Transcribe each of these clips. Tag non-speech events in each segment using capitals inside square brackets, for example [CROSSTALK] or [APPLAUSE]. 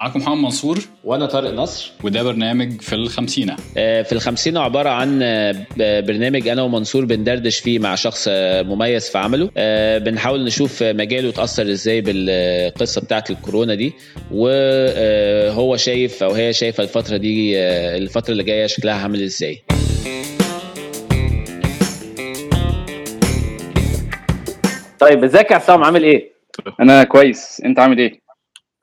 معاكم محمد منصور. وأنا طارق نصر. وده برنامج في الخمسينة. آه، في الخمسين عبارة عن آه، برنامج أنا ومنصور بندردش فيه مع شخص آه، مميز في عمله. بنحاول نشوف مجاله اتأثر إزاي بالقصة بتاعة الكورونا دي. وهو شايف أو هي شايفة الفترة دي الفترة اللي جاية شكلها عامل إزاي. طيب إزيك يا عصام؟ عامل إيه؟ أنا كويس. أنت عامل إيه؟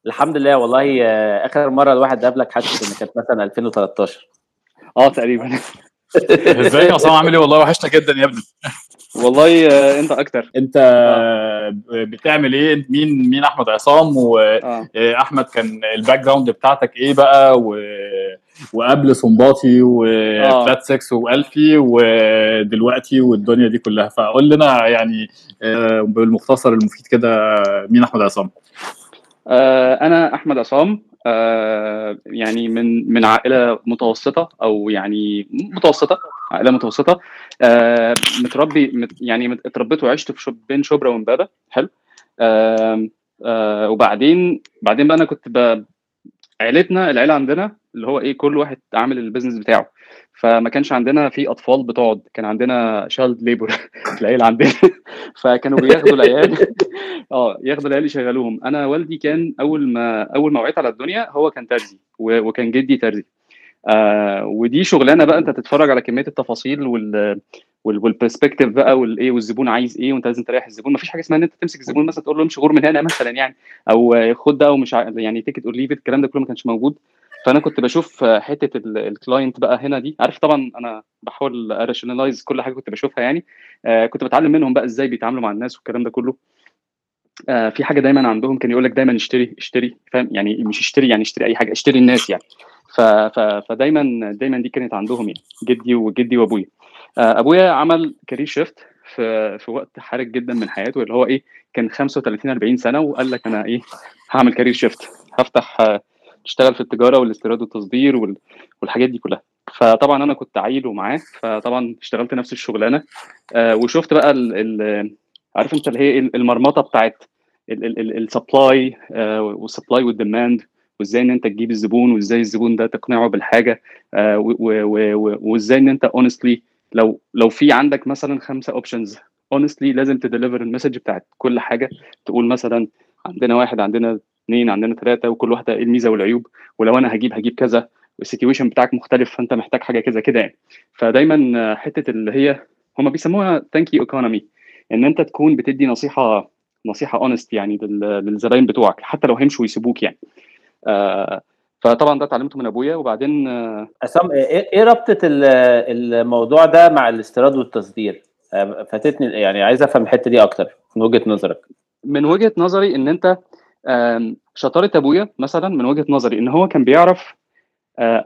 الحمد لله والله آه، آخر مرة الواحد قابلك حاسس ان كانت مثلا 2013 آه تقريبا. [LAUGHS] ازيك يا عصام؟ عامل إيه؟ والله وحشنا جدا يا ابني. والله آه، أنت أكتر. أنت آه. بتعمل إيه؟ مين مين أحمد عصام؟ واحمد كان ال background بتاعتك إيه بقى؟ و... وقبل صنباطي و Flat 6 والفي ودلوقتي والدنيا دي كلها. فقول لنا يعني بالمختصر المفيد كده مين أحمد عصام؟ أنا أحمد عصام آه، يعني من من عائلة متوسطة أو يعني متوسطة عائلة متوسطة. آه، متربي يعني اتربيت وعشت في بين شبرا وإمبابة حلو. وبعدين بعدين بقى أنا كنت عيلتنا العيلة عندنا اللي هو إيه كل واحد عامل ال business بتاعه. فما كانش عندنا في أطفال بتقعد كان عندنا child labor في العيله عندنا. [LAUGHS] فكانوا بياخدوا العيال. [LAUGHS] آه ياخدوا العيال يشغلوهم. أنا والدي كان أول ما أول ما وعيت على الدنيا هو كان ترزي وكان جدي ترزي. آه ودي شغلانة بقى أنت تتفرج على كمية التفاصيل وال وال perspective بقى والايه والزبون عايز إيه وأنت لازم تريح الزبون. مفيش حاجة اسمها إن أنت تمسك الزبون مثلا تقول له امشي غور من هنا مثلا يعني أو خد ده ومش يعني take it or leave it الكلام ده كله ما كانش موجود. فأنا كنت بشوف حتة ال client بقى هنا دي. عارف طبعا أنا بحاول أ rationalize كل حاجة كنت بشوفها يعني. آه كنت بتعلم منهم بقى إزاي بيتعاملوا مع الناس والكلام ده كله. آه في حاجة دايما عندهم كان يقول لك دايما اشتري اشتري فاهم؟ يعني مش اشتري يعني اشتري أي حاجة اشتري الناس يعني. ف ف فدايما دايما دي كانت عندهم يعني. جدي وجدي وأبويا. آه أبويا عمل career shift في في وقت حرج جدا من حياته اللي هو إيه؟ كان 35 40 سنة وقال لك أنا إيه؟ هعمل career shift هفتح اشتغل في التجارة والاستيراد والتصدير والحاجات دي كلها. فطبعا أنا كنت عيل معاه فطبعا اشتغلت نفس الشغلانة. آه وشفت بقى ال ال عارف أنت اللي هي المرمطة بتاعت ال supply وال supply وال demand وإزاي إن أنت تجيب الزبون وإزاي الزبون ده تقنعه بالحاجة آه وإزاي إن أنت honestly لو لو في عندك مثلا خمسة options honestly لازم ت deliver ال message بتاعت كل حاجة. تقول مثلا عندنا واحد عندنا اثنين عندنا ثلاثة وكل واحدة إيه الميزة والعيوب ولو أنا هجيب هجيب كذا وال situation بتاعك مختلف فأنت محتاج حاجة كذا كده يعني. فدايما حتة اللي هي هم بيسموها thank you economy إن أنت تكون بتدي نصيحة نصيحة honest يعني للزباين بتوعك حتى لو هيمشوا ويسيبوك يعني. آه فطبعا ده اتعلمته من أبويا وبعدين عصام إيه, إيه ربطة الموضوع ده مع الاستيراد والتصدير؟ فاتتني يعني عايز أفهم الحتة دي أكتر من وجهة نظرك. من وجهة نظري إن أنت شطارة أبويا مثلا من وجهة نظري إن هو كان بيعرف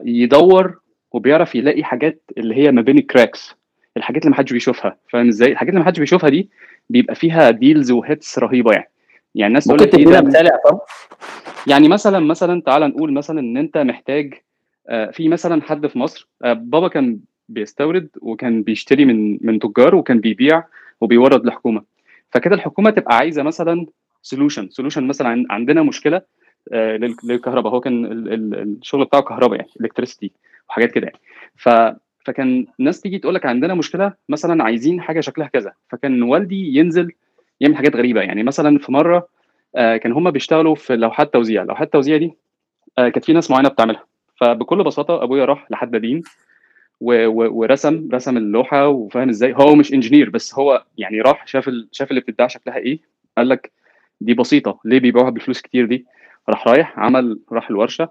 يدور وبيعرف يلاقي حاجات اللي هي ما بين ال cracks الحاجات اللي محدش بيشوفها. فاهم إزاي؟ الحاجات اللي محدش بيشوفها دي بيبقى فيها deals و hits رهيبة يعني. يعني الناس ممكن تدينا مثال يا يعني مثلا مثلا تعال نقول مثلا إن أنت محتاج في مثلا حد في مصر بابا كان بيستورد وكان بيشتري من من تجار وكان بيبيع وبيورد لحكومة. فكده الحكومة تبقى عايزة مثلا solution solution مثلا عندنا مشكلة للكهرباء. هو كان الشغل بتاعه كهرباء يعني electricity وحاجات كده يعني. ف فكان ناس تيجي تقول لك عندنا مشكلة مثلا عايزين حاجة شكلها كذا. فكان والدي ينزل يعمل حاجات غريبة يعني. مثلا في مرة كان هم بيشتغلوا في لوحات توزيع. لوحات التوزيع دي كانت في ناس معينة بتعملها. فبكل بساطة أبويا راح لحد دين ورسم رسم اللوحة وفاهم إزاي. هو مش engineer بس هو يعني راح شاف. شاف اللي بتتباع شكلها إيه. قال لك دي بسيطة. ليه بيبيعوها بفلوس كتير دي؟ راح رايح عمل راح الورشة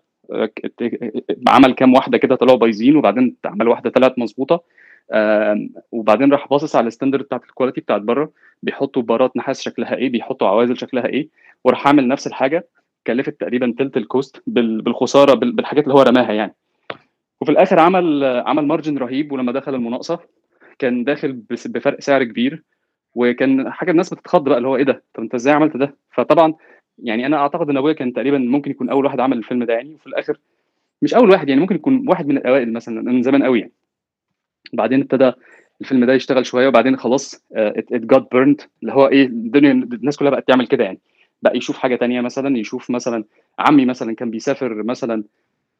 عمل كام واحدة كده طلعوا بايظين وبعدين عمل واحدة طلعت مظبوطة وبعدين راح باصص على ال standard بتاعت ال quality بتاعت بره. بيحطوا بارات نحاس شكلها إيه بيحطوا عوازل شكلها إيه وراح عامل نفس الحاجة كلفت تقريبا تلت ال cost بالخسارة بالحاجات اللي هو رماها يعني. وفي الآخر عمل عمل مارجن رهيب ولما دخل المناقصة كان داخل بفرق سعر كبير. وكان حاجة الناس بتتخض بقى اللي هو إيه ده؟ طب أنت إزاي عملت ده؟ فطبعا يعني أنا أعتقد إن أبويا كان تقريبا ممكن يكون أول واحد عمل الفيلم ده يعني وفي الآخر مش أول واحد يعني ممكن يكون واحد من الأوائل مثلا من زمان قوي يعني. بعدين ابتدى الفيلم ده يشتغل شوية وبعدين خلاص ات جات بيرند اللي هو إيه الدنيا الناس كلها بقت تعمل كده يعني. بقى يشوف حاجة تانية مثلا يشوف مثلا عمي مثلا كان بيسافر مثلا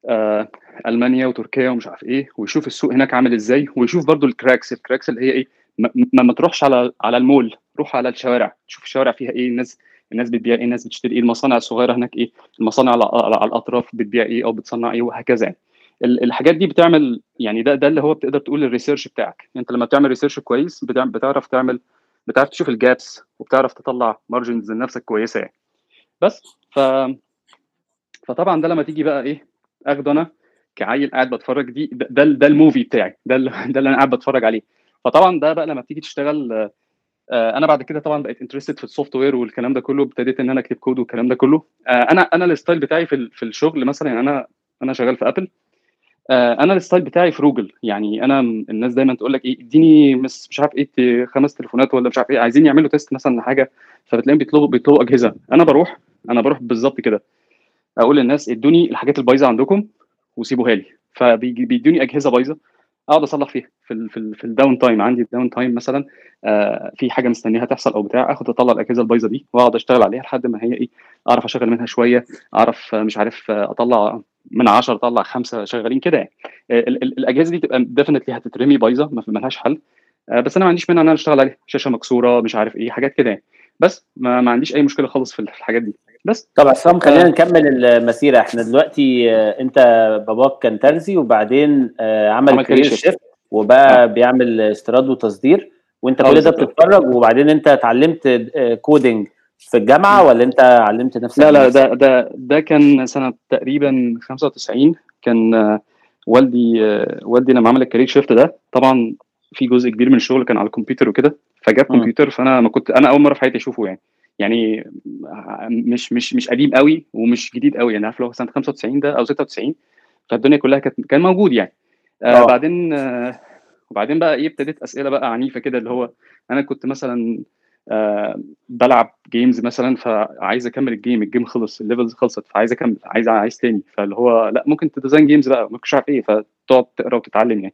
آه ألمانيا وتركيا ومش عارف إيه ويشوف السوق هناك عامل إزاي ويشوف برضو ال cracks ال cracks اللي هي إيه ما, ما تروحش على على المول روح على الشوارع تشوف الشوارع فيها إيه الناس الناس بتبيع إيه الناس بتشتري إيه المصانع الصغيرة هناك إيه المصانع على, على الأطراف بتبيع إيه أو بتصنع إيه وهكذا يعني. الحاجات دي بتعمل يعني ده ده اللي هو بتقدر تقول ال research بتاعك. أنت لما بتعمل research كويس بتعرف تعمل بتعرف تشوف ال gaps وبتعرف تطلع margins لنفسك كويسة يعني. بس ف فطبعا ده لما تيجي بقى إيه أخده أنا كعيل قاعد بتفرج دي ده ده, ال movie بتاعي ده [LAUGHS] ده اللي أنا قاعد بتفرج عليه. فطبعا ده بقى لما بتيجي تشتغل أنا بعد كده طبعا بقيت interested في ال software والكلام ده كله ابتديت إن أنا أكتب كود والكلام ده كله. أنا أنا ال style بتاعي في في الشغل مثلا يعني أنا أنا شغال في Apple أنا ال style بتاعي frugal يعني أنا الناس دايما تقول لك إيه إديني مش عارف إيه خمس تليفونات ولا مش عارف إيه عايزين يعملوا test مثلا حاجة فبتلاقيهم بيطلبوا بيطلبوا أجهزة. أنا بروح أنا بروح بالظبط كده. أقول للناس إدوني الحاجات البايظة عندكم وسيبوها لي. فبيدوني أجهزة بايظة. اقعد اصلح فيها. في في, في ال downtime عندي ال downtime مثلا آه في حاجة مستنيها تحصل أو بتاع آخد أطلع الأجهزة البايظة دي وأقعد أشتغل عليها لحد ما هي إيه أعرف أشغل منها شوية أعرف مش عارف أطلع من 10 أطلع خمسة شغالين كده يعني. الأجهزة دي تبقى definitely هتترمي بايظة ما لهاش حل. آه بس أنا ما عنديش مانع إن أنا أشتغل عليها. شاشة مكسورة مش عارف إيه حاجات كده يعني. بس ما, ما عنديش أي مشكلة خالص في الحاجات دي. بس. طب عصام خلينا آه. نكمل المسيرة. إحنا دلوقتي آه أنت باباك كان ترزي وبعدين آه عمل, عمل career shift وبقى آه. بيعمل استيراد وتصدير وأنت كل ده بتتفرج وبعدين أنت اتعلمت coding في الجامعة ولا أنت علمت نفسك لا لا ده ده ده كان سنة تقريبا 95 كان والدي والدي لما عمل ال career shift ده طبعا في جزء كبير من الشغل كان على الكمبيوتر وكده فجاب كمبيوتر فأنا ما كنت أنا أول مرة في حياتي أشوفه يعني. يعني مش مش مش قديم قوي ومش جديد قوي. يعني عارف لو سنة 95 ده أو 96 فالدنيا كلها كانت كان موجود يعني. آه بعدين آه وبعدين بقى إيه ابتديت أسئلة بقى عنيفة كده اللي هو أنا كنت مثلا آه بلعب games مثلا فعايز أكمل ال game ال game خلص ال levels خلصت فعايز أكمل عايز عايز تاني. فاللي هو لا ممكن ت design games بقى مش عارف إيه فتقعد تقرا وتتعلم يعني.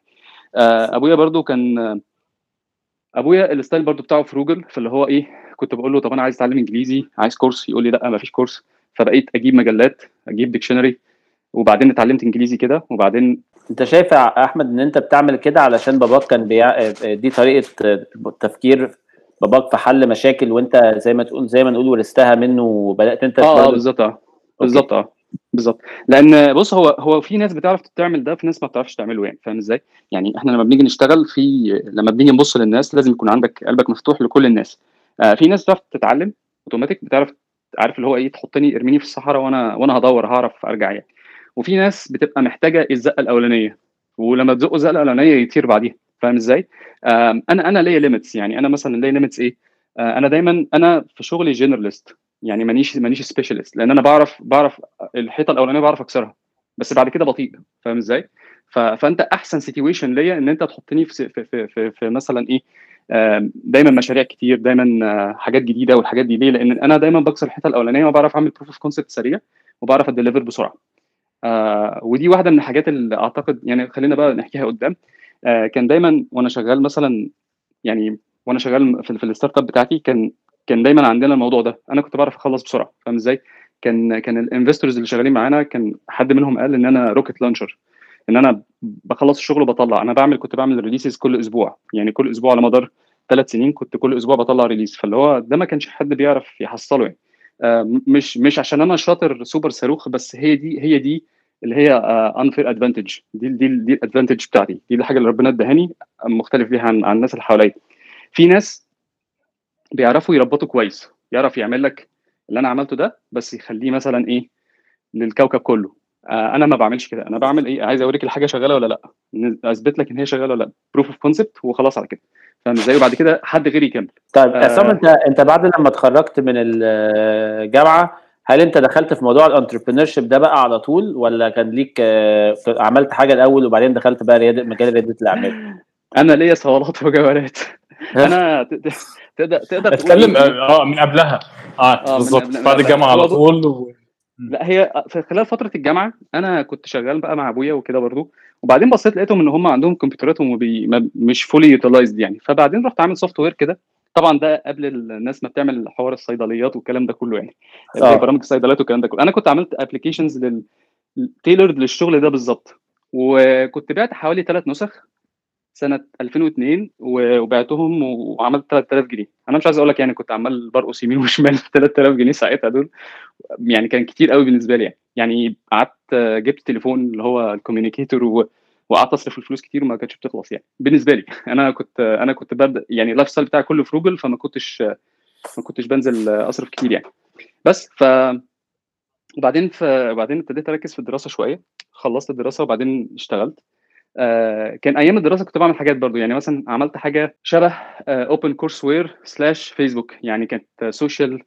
آه أبويا برضو كان أبويا ال style برضو بتاعه frugal فاللي هو إيه كنت بقول له طب أنا عايز أتعلم إنجليزي عايز كورس يقول لي لأ ما فيش كورس. فبقيت أجيب مجلات أجيب dictionary وبعدين اتعلمت إنجليزي كده وبعدين أنت شايف يا أحمد إن أنت بتعمل كده علشان باباك كان بيع... دي طريقة تفكير باباك في حل مشاكل وأنت زي ما تقول زي ما نقول ورثتها منه وبدأت أنت آه بالظبط آه بالظبط آه بالظبط. لأن بص هو هو في ناس بتعرف تعمل ده في ناس ما بتعرفش تعمله يعني فاهم إزاي؟ يعني إحنا لما بنيجي نشتغل في لما بنيجي نبص للناس لازم يكون عندك قلبك مفتوح لكل الناس. آه في ناس بتعرف تتعلم اوتوماتيك بتعرف عارف اللي هو إيه تحطني ارميني في الصحراء وأنا وأنا هدور هعرف أرجع يعني وفي ناس بتبقى محتاجة الزقة الأولانية ولما تزقه الزقة الأولانية يطير بعديها فاهم إزاي؟ آه أنا أنا ليا limits يعني أنا مثلا ليا limits إيه؟ آه أنا دايما أنا في شغلي generalist يعني مانيش مانيش specialist لأن أنا بعرف بعرف الحيطة الأولانية بعرف أكسرها بس بعد كده بطيء فاهم إزاي؟ فأنت أحسن situation ليا إن أنت تحطني في في, في, في مثلا إيه دايما مشاريع كتير دايما حاجات جديدة والحاجات دي ليه؟ لأن أنا دايما بكسر الحيطة الأولانية وبعرف أعمل proof of concept سريع وبعرف ا deliver بسرعة. آه ودي واحدة من الحاجات اللي أعتقد يعني خلينا بقى نحكيها قدام آه كان دايما وأنا شغال مثلا يعني وأنا شغال في, في ال startup بتاعتي كان كان دايما عندنا الموضوع ده أنا كنت بعرف أخلص بسرعة فاهم إزاي؟ كان كان ال investors اللي شغالين معانا كان حد منهم قال إن أنا rocket launcher إن أنا بخلص الشغل وبطلع أنا بعمل كنت بعمل releases كل أسبوع يعني كل أسبوع على مدار ثلاث سنين كنت كل أسبوع بطلع release فاللي هو ده ما كانش حد بيعرف يحصله يعني. آه مش مش عشان أنا شاطر سوبر صاروخ بس هي دي هي دي اللي هي unfair advantage دي دي دي ال advantage بتاعتي. دي الحاجة اللي ربنا ادهاني مختلف بيها عن, عن الناس اللي حواليا. في ناس بيعرفوا يربطوا كويس. يعرف يعمل لك اللي أنا عملته ده بس يخليه مثلا إيه للكوكب كله. آه أنا ما بعملش كده. أنا بعمل إيه؟ عايز أوريك الحاجة شغالة ولا لأ. أثبت لك إن هي شغالة ولا لأ. proof of concept وخلاص على كده. فاهم إزاي؟ وبعد كده حد غيري يكمل. طيب عصام آه. أنت أنت بعد لما اتخرجت من الجامعة هل أنت دخلت في موضوع ال entrepreneurship ده بقى على طول ولا كان ليك عملت حاجة الأول وبعدين دخلت بقى رياده مجال رياده الأعمال؟ أنا ليا صولات وجولات. [LAUGHS] أنا تقدر تقدر أتكلم آه من قبلها. آه, آه بالظبط. بعد الجامعة على طول و... لا هي في خلال فترة الجامعة أنا كنت شغال بقى مع أبويا وكده برضو وبعدين بصيت لقيتهم إن هم عندهم كمبيوترات ومش fully utilized يعني. فبعدين رحت عامل software كده. طبعا ده قبل الناس ما بتعمل حوار الصيدليات والكلام ده كله يعني. آه. برامج الصيدليات والكلام ده كله. أنا كنت عملت applications لل tailored للشغل ده بالظبط. وكنت بعت حوالي ثلاث نسخ سنة 2002 وبعتهم وعملت 3000 جنيه. أنا مش عايز أقول لك يعني كنت عمال برقص يمين [LAUGHS] وشمال 3000 جنيه ساعتها دول. يعني كان كتير قوي بالنسبة لي يعني. يعني قعدت جبت تليفون اللي هو ال Communicator. وقعدت أصرف الفلوس كتير وما كانتش بتخلص يعني. بالنسبة لي [LAUGHS] أنا كنت أنا كنت ببدأ يعني ال lifestyle بتاعي كله frugal فما كنتش ما كنتش بنزل أصرف كتير يعني. بس ف وبعدين ف... وبعدين ابتديت أركز في الدراسة شوية. خلصت الدراسة وبعدين اشتغلت. آه كان أيام الدراسة كنت بعمل حاجات برضو. يعني مثلا عملت حاجة شبه open courseware slash Facebook يعني كانت social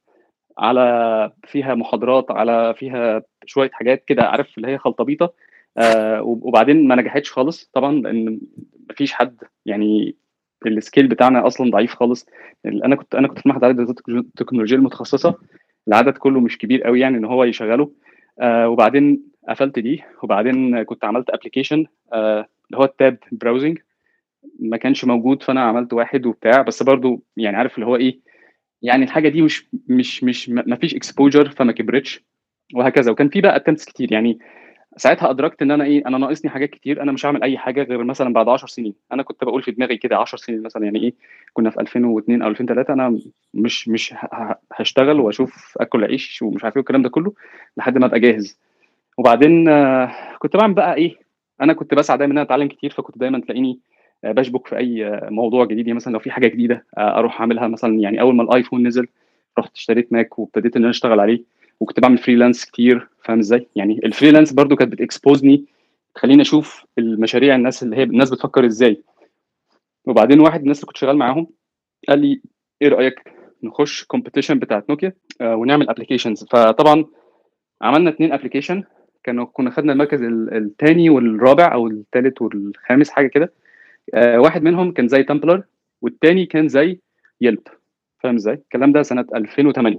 على فيها محاضرات على فيها شوية حاجات كده عارف اللي هي خلطبيطة. آه وبعدين ما نجحتش خالص طبعا لأن مفيش حد يعني ال scale بتاعنا أصلا ضعيف خالص. أنا كنت أنا كنت في معهد عدد التكنولوجيا المتخصصة. العدد كله مش كبير قوي يعني إن هو يشغله. آه وبعدين قفلت دي. وبعدين كنت عملت application اللي هو ال tab browsing ما كانش موجود فأنا عملت واحد وبتاع. بس برضو يعني عارف اللي هو إيه يعني الحاجة دي مش مش مش ما فيش exposure فما كبرتش وهكذا. وكان في بقى attempts كتير. يعني ساعتها أدركت إن أنا إيه أنا ناقصني حاجات كتير. أنا مش هعمل أي حاجة غير مثلا بعد 10 سنين. أنا كنت بقول في دماغي كده 10 سنين مثلا. يعني إيه كنا في 2002 أو 2003 أنا مش مش هشتغل وأشوف آكل عيش ومش عارف إيه والكلام ده كله لحد ما أبقى جاهز. وبعدين كنت بعمل بقى إيه أنا كنت بسعى دايما إن أنا أتعلم كتير فكنت دايما تلاقيني بشبك في أي موضوع جديد يعني مثلا لو في حاجة جديدة أروح أعملها. مثلا يعني أول ما الآيفون نزل رحت اشتريت ماك وابتديت إن أنا أشتغل عليه وكنت بعمل freelance كتير فاهم إزاي؟ يعني ال freelance برضو كانت بت expose ني تخليني أشوف المشاريع الناس اللي هي الناس بتفكر إزاي. وبعدين واحد الناس اللي كنت شغال معاهم قال لي إيه رأيك نخش competition بتاعت نوكيا آه ونعمل applications فطبعا عملنا اثنين application كانوا كنا خدنا المركز الثاني والرابع أو الثالث والخامس حاجة كده. آه واحد منهم كان زي Tumblr والثاني كان زي Yelp. فاهم إزاي؟ الكلام ده سنة 2008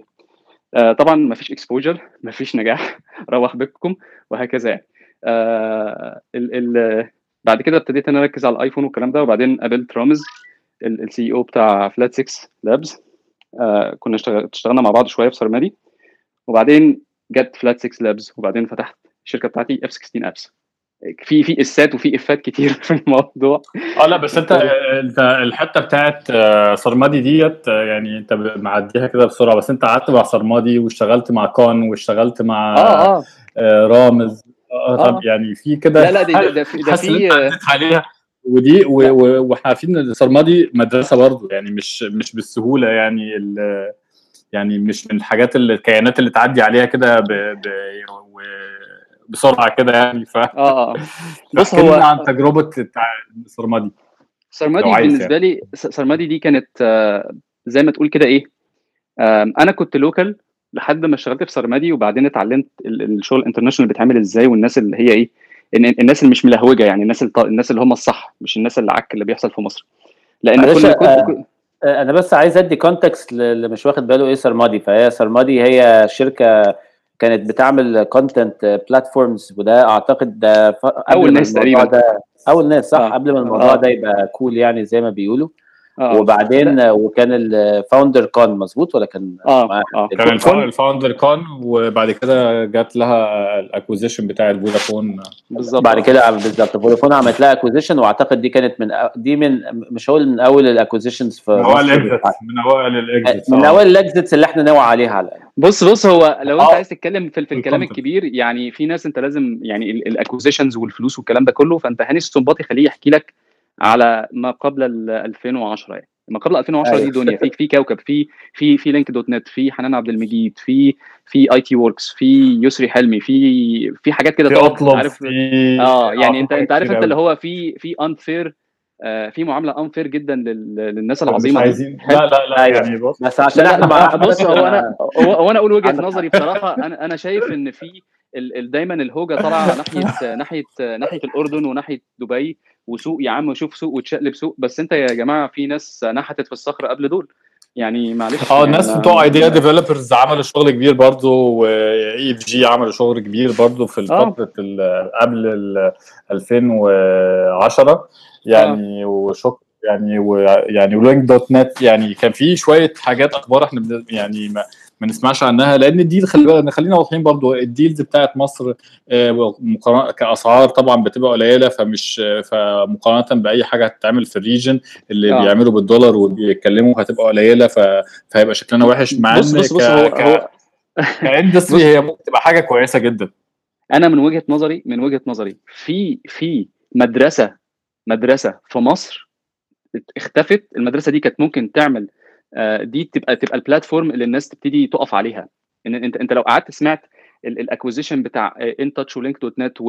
آه طبعا ما فيش exposure ما فيش نجاح. [LAUGHS] روح بكم وهكذا يعني. آه ال ال بعد كده ابتديت أنا أركز على الآيفون والكلام ده وبعدين قابلت رامز ال CEO بتاع Flat 6 Labs آه كنا اشتغلنا مع بعض شوية في سرمادي وبعدين جت Flat 6 Labs وبعدين فتحت الشركة بتاعتي F 16 Apps في في إسات وفي إفات كتير [LAUGHS] في الموضوع. آه لا بس أنت أنت الحتة بتاعت سرمادي ديت يعني أنت معديها كده بسرعة بس أنت قعدت مع سرمادي واشتغلت مع كون واشتغلت مع آه آه. رامز. آه طب يعني في كده لا لا ده ده في ده في عليها. ودي وإحنا عارفين إن سرمادي مدرسة برضه يعني مش مش بالسهولة يعني يعني مش من الحاجات اللي الكيانات اللي تعدي عليها كده ب... ب... بسرعة كده يعني ف آه [LAUGHS] بص هو عن تجربة سرمادي سرمادي بالنسبة يعني. لي سرمادي دي كانت زي ما تقول كده إيه أنا كنت local لحد ما اشتغلت في سرمادي وبعدين اتعلمت الشغل ال international بيتعمل إزاي والناس اللي هي إيه الناس اللي مش ملهوجة يعني الناس اللي الناس اللي هم الصح مش الناس اللي عك اللي بيحصل في مصر. لأن كنا كنت أنا بس عايز أدي context اللي مش واخد باله إيه سرمادي فهي سرمادي هي شركة كانت بتعمل content platforms وده أعتقد ده أول ناس تقريبا ده أول ناس صح آه. قبل ما الموضوع آه. ده يبقى cool يعني زي ما بيقولوا آه. وبعدين لا. وكان ال founder Con مظبوط ولا كان آه, آه. كان ال founder Con وبعد كده جات لها ال acquisition بتاع الفودافون. بالظبط. بعد كده بالظبط. فودافون عملت لها acquisition وأعتقد دي كانت من دي من مش هقول من أول ال acquisitions في من أوائل ال exits من أوائل ال exits من أوائل ال exits اللي إحنا نوعى عليها على بص بص هو لو أنت عايز تتكلم في, في الكلام الكبير يعني في ناس أنت لازم يعني ال acquisitions والفلوس والكلام ده كله فأنت هاني السنباطي خليه يحكي لك على ما قبل 2010 يعني. ما قبل 2010 أيوة. دي دنيا. في في كوكب في في في LINKdotNET في حنان عبد المجيد في في ITWorx في يسري حلمي في في حاجات كده في عارف؟ آه يعني أنت أنت عارف أنت اللي هو في في unfair في معاملة unfair جدا للناس العظيمة. عايزين لا لا لا أيوة. يعني بص. بس عشان إحنا بص هو أنا [LAUGHS] هو أنا أقول وجهة نظري بصراحة. أنا أنا شايف إن في دايما الهوجة طالعة [LAUGHS] ناحيه ناحيه ناحية الأردن وناحية دبي وسوق يا عم وشوف سوق وتشقلب سوق. بس أنت يا جماعة في ناس نحتت في الصخر قبل دول. يعني معلش آه الناس بتوع Idea Developers عملوا شغل كبير برضه و EFG عملوا شغل كبير برضه في فتره قبل ال 2010 يعني آه. وشكر يعني ويعني و LINKdotNET يعني كان في شوية حاجات أخبار إحنا يعني ما, ما نسمعش عنها لأن ال deal خلي خلينا واضحين برضو ال deals بتاعت مصر آه، كأسعار طبعا بتبقى قليلة فمش فمقارنة بأي حاجة هتتعمل في ال region اللي آه. بيعملوا بالدولار وبيتكلموا هتبقى قليلة فهيبقى شكلنا وحش مع بص بص بص ك... هو, هو... ك industry [LAUGHS] هي ممكن تبقى حاجة كويسة جدا أنا من وجهة نظري من وجهة نظري في في مدرسة مدرسة في مصر اختفت المدرسة دي كانت ممكن تعمل آه، دي تبقى تبقى ال platform اللي الناس تبتدي تقف عليها. إن انت إنت لو قعدت سمعت ال acquisition بتاع InTouch و LINKdotNET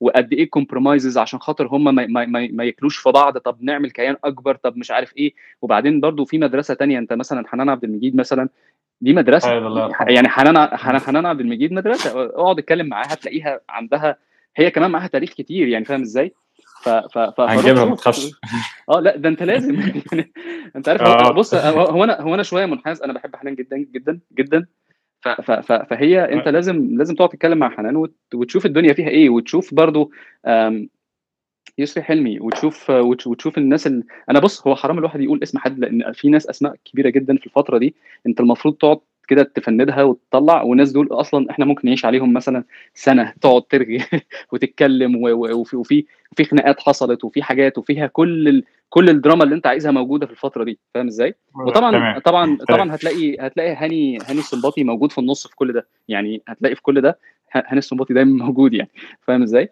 وقد إيه compromises عشان خاطر هم ما, ما, ما, ما ياكلوش في بعض طب نعمل كيان أكبر طب مش عارف إيه. وبعدين برضو في مدرسة تانية أنت مثلا حنان عبد المجيد مثلا دي مدرسة يعني حنان حنان عبد المجيد مدرسة اقعد اتكلم معاها تلاقيها عندها هي كمان معاها تاريخ كتير يعني فاهم إزاي؟ ف ف ف هنجيبها ما تخافش [LAUGHS] آه لا ده أنت لازم. [LAUGHS] يعني أنت عارف آه. بص هو أنا هو أنا شوية منحاز أنا بحب حنان جدا جدا جدا. ف ف ف فهي أنت لازم لازم تقعد تتكلم مع حنان وتشوف الدنيا فيها إيه وتشوف برضو يسري حلمي وتشوف وتشوف الناس اللي أنا بص هو حرام الواحد يقول اسم حد لأن في ناس أسماء كبيرة جدا في الفترة دي. أنت المفروض تقعد كده تفندها وتطلع والناس دول أصلا إحنا ممكن نعيش عليهم مثلا سنة تقعد ترغي [LAUGHS] وتتكلم وفي وفي وفي خناقات حصلت وفي حاجات وفيها كل ال... كل الدراما اللي أنت عايزها موجودة في الفترة دي فاهم إزاي؟ وطبعا طبعا طبعا هتلاقي هتلاقي هاني هاني السنباطي موجود في النص في كل ده يعني هتلاقي في كل ده هاني السنباطي دايما موجود يعني فاهم إزاي؟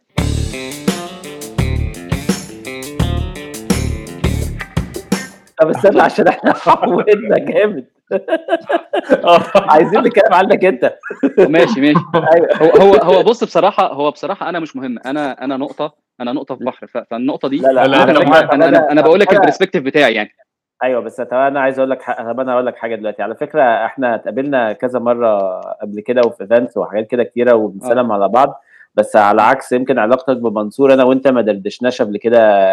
طب استنى عشان إحنا [LAUGHS] حولنا جامد. [LAUGHS] عايزين نتكلم عنك انت. ماشي ماشي. أيوة. هو هو هو بص بصراحة هو بصراحة أنا مش مهم. أنا أنا نقطة أنا نقطة في بحر. فالنقطة دي لا لا أنا أنا, أنا, أنا بقول لك ال perspective بتاعي يعني. أيوه بس طب أنا عايز أقول لك طب أنا أقول لك حاجة دلوقتي. على فكرة إحنا اتقابلنا كذا مرة قبل كده وفي events وحاجات كده كتيرة وبنسلم على بعض. بس على عكس يمكن علاقتك بمنصور أنا وأنت ما دردشناش قبل كده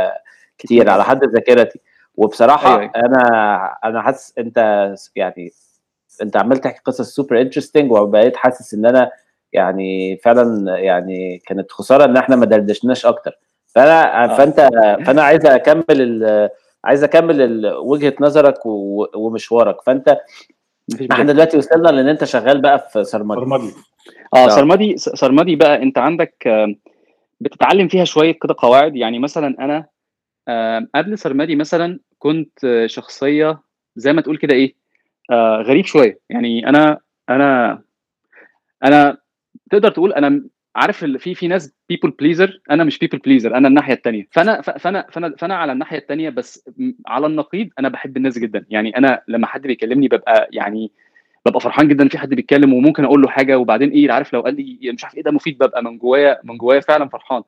كتير على حد ذاكرتي. وبصراحة أيوة. أنا أنا حاسس أنت يعني أنت عمال تحكي قصص super interesting وبقيت حاسس إن أنا يعني فعلا يعني كانت خسارة إن إحنا ما دردشناش أكتر. فأنا آه. فأنت فأنا عايز أكمل عايز أكمل وجهة نظرك ومشوارك. فأنت إحنا دلوقتي وصلنا لإن أنت شغال بقى في سرمدي. سرمدي. آه. سرمدي سرمدي بقى أنت عندك بتتعلم فيها شوية كده قواعد. يعني مثلا أنا قبل سرمدي مثلا كنت شخصية زي ما تقول كده إيه آه غريب شوية. يعني أنا أنا أنا تقدر تقول أنا عارف في في ناس people pleaser أنا مش people pleaser أنا الناحية الثانية فأنا فأنا فأنا فأنا على الناحية الثانية بس على النقيض أنا بحب الناس جدا. يعني أنا لما حد بيكلمني ببقى يعني ببقى فرحان جدا في حد بيتكلم وممكن أقول له حاجة وبعدين إيه عارف لو قال لي مش عارف إيه ده مفيد ببقى من جوايا من جوايا فعلا فرحان.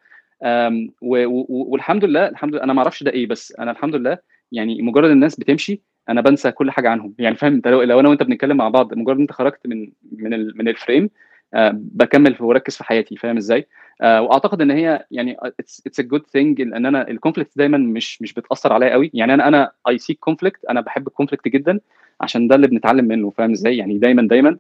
والحمد لله الحمد لله أنا ما أعرفش ده إيه بس أنا الحمد لله يعني مجرد الناس بتمشي أنا بنسى كل حاجة عنهم. يعني فاهم؟ أنت لو, أنا وأنت بنتكلم مع بعض مجرد أنت خرجت من من من ال frame آه بكمل واركز في حياتي. فاهم إزاي؟ آه وأعتقد إن هي يعني it's a good thing إن أنا ال conflict دايما مش مش بتأثر عليا قوي. يعني أنا أنا I seek conflict أنا بحب ال conflict جدا عشان ده اللي بنتعلم منه. فاهم إزاي؟ يعني دايما دايما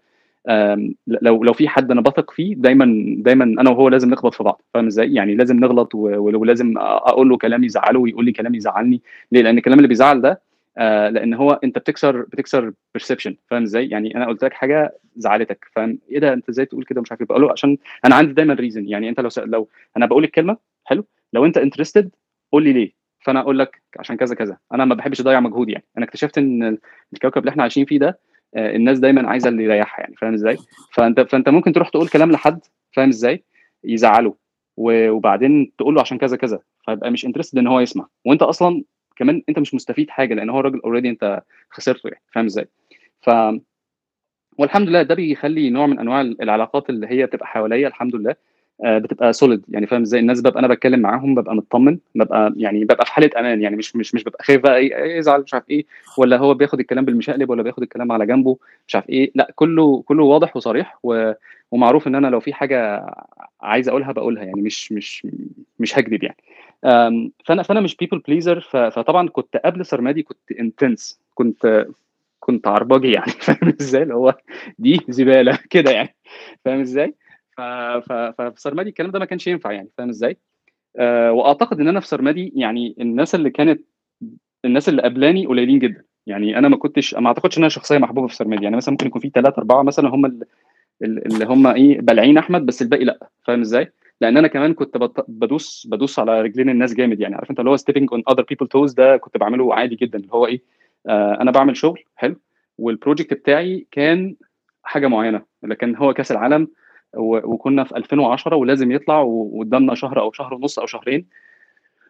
لو لو في حد أنا بثق فيه دايما دايما أنا وهو لازم نخبط في بعض فاهم إزاي؟ يعني لازم نغلط ولازم أقول له كلام يزعله ويقول لي كلام يزعلني. ليه؟ لأن الكلام اللي بيزعل ده آه لأن هو أنت بتكسر بتكسر perception فاهم إزاي؟ يعني أنا قلت لك حاجة زعلتك فاهم؟ إيه ده؟ أنت إزاي تقول كده؟ مش عارف إيه. بقول له عشان أنا عندي دايما reason يعني أنت لو لو أنا بقول الكلمة حلو؟ لو أنت interested قول لي ليه. فأنا أقول لك عشان كذا كذا. أنا ما بحبش أضيع مجهود يعني. أنا اكتشفت إن الكوكب اللي إحنا عايشين فيه ده الناس دايما عايزة اللي يريحها يعني فاهم إزاي؟ فأنت فأنت ممكن تروح تقول كلام لحد فاهم إزاي؟ يزعله وبعدين تقول له عشان كذا كذا فيبقى مش interested إن هو يسمع. وأنت أصلا كمان أنت مش مستفيد حاجة لأن هو الراجل already أنت خسرته يعني فاهم إزاي؟ ف والحمد لله ده بيخلي نوع من أنواع العلاقات اللي هي بتبقى حواليا الحمد لله بتبقى solid يعني فاهم إزاي؟ الناس ببقى أنا بتكلم معاهم ببقى مطمن ببقى يعني ببقى في حالة أمان. يعني مش مش مش ببقى خايف بقى إيه يزعل مش عارف إيه ولا هو بياخد الكلام بالمشقلب ولا بياخد الكلام على جنبه مش عارف إيه. لأ كله كله واضح وصريح و... ومعروف إن أنا لو في حاجة عايز أقولها بقولها. يعني مش مش مش هكذب يعني. فأنا فأنا مش people pleaser فطبعا كنت قبل سرمادي كنت intense كنت كنت عرباجي يعني. [LAUGHS] فاهم إزاي؟ اللي هو دي زبالة [LAUGHS] كده يعني. فاهم إزاي؟ ففي سرمادي الكلام ده ما كانش ينفع يعني فاهم إزاي؟ أه وأعتقد إن أنا في سرمادي يعني الناس اللي كانت الناس اللي قبلاني قليلين جدا. يعني أنا ما كنتش ما أعتقدش إن أنا شخصية محبوبة في سرمادي يعني مثلا ممكن يكون في ثلاثة أربعة مثلا هم اللي, اللي هم إيه بلعين أحمد بس الباقي لأ فاهم إزاي؟ لأن أنا كمان كنت بدوس بدوس على رجلين الناس جامد يعني. عارف أنت اللي هو stepping on other people toes ده كنت بعمله عادي جدا. اللي هو إيه آه أنا بعمل شغل حلو وال project بتاعي كان حاجة معينة لكن هو كأس العالم وكنا في 2010 ولازم يطلع وقدامنا شهر أو شهر ونص أو شهرين.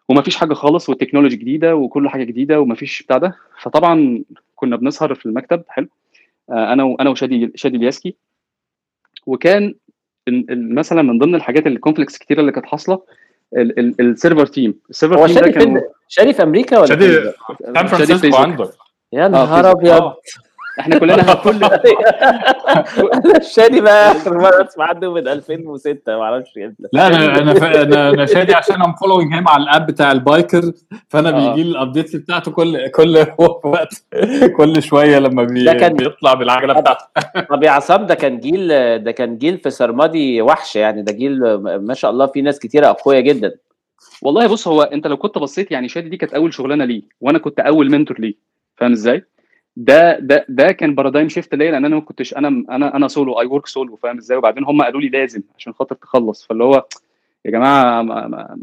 وما فيش حاجة خالص وال technology جديدة وكل حاجة جديدة وما فيش بتاع ده. فطبعا كنا بنسهر في المكتب حلو. آه أنا وأنا وشادي شادي الياسكي. وكان مثلا من ضمن الحاجات ال conflicts كتيرة اللي كانت حاصلة ال server team. ال server هو team شادي فين؟ شادي في أمريكا ولا شادي سان فرانسيسكو عندك. يا نهار أبيض. إحنا كلنا كل [LAUGHS] شادي بقى آخر مرة أسمع عنه من 2006 ما أعرفش لا أنا أنا أنا شادي عشان I'm following him على ال app بتاع ال biker فأنا آه. بيجي لي ال updates بتاعته كل كل وقت كل شوية لما بي كان بيطلع بالعجلة بتاعته طب يا عصام ده كان جيل ده كان جيل في سرمادي وحش يعني ده جيل ما شاء الله في ناس كتيرة أقوياء جدا والله بص هو أنت لو كنت بصيت يعني شادي دي كانت أول شغلانة ليه وأنا كنت أول mentor ليه فاهم إزاي؟ ده ده ده كان paradigm shift ليا لأن أنا ما كنتش أنا أنا أنا solo I work solo فاهم إزاي؟ وبعدين هم قالوا لي لازم عشان خاطر تخلص. فاللي هو يا جماعة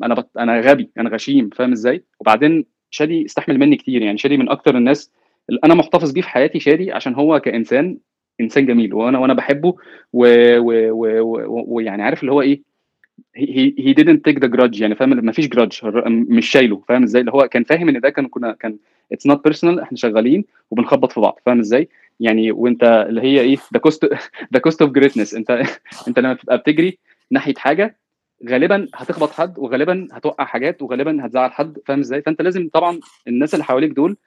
أنا بط... أنا غبي أنا غشيم فاهم إزاي؟ وبعدين شادي استحمل مني كتير يعني شادي من أكتر الناس اللي أنا محتفظ بيه في حياتي شادي عشان هو كإنسان إنسان جميل وأنا وأنا بحبه ويعني عارف اللي هو إيه؟ هي هي didn't take the grudge يعني فاهم؟ ما فيش جراج مش شايله فاهم إزاي؟ اللي هو كان فاهم إن ده كان كنا كان it's not personal إحنا شغالين وبنخبط في بعض فاهم إزاي؟ يعني وأنت اللي هي إيه the cost the cost of greatness أنت [LAUGHS] أنت لما تبقى بتجري ناحية حاجة غالبا هتخبط حد وغالبا هتوقع حاجات وغالبا هتزعل حد فاهم إزاي؟ فأنت لازم طبعا الناس اللي حواليك دول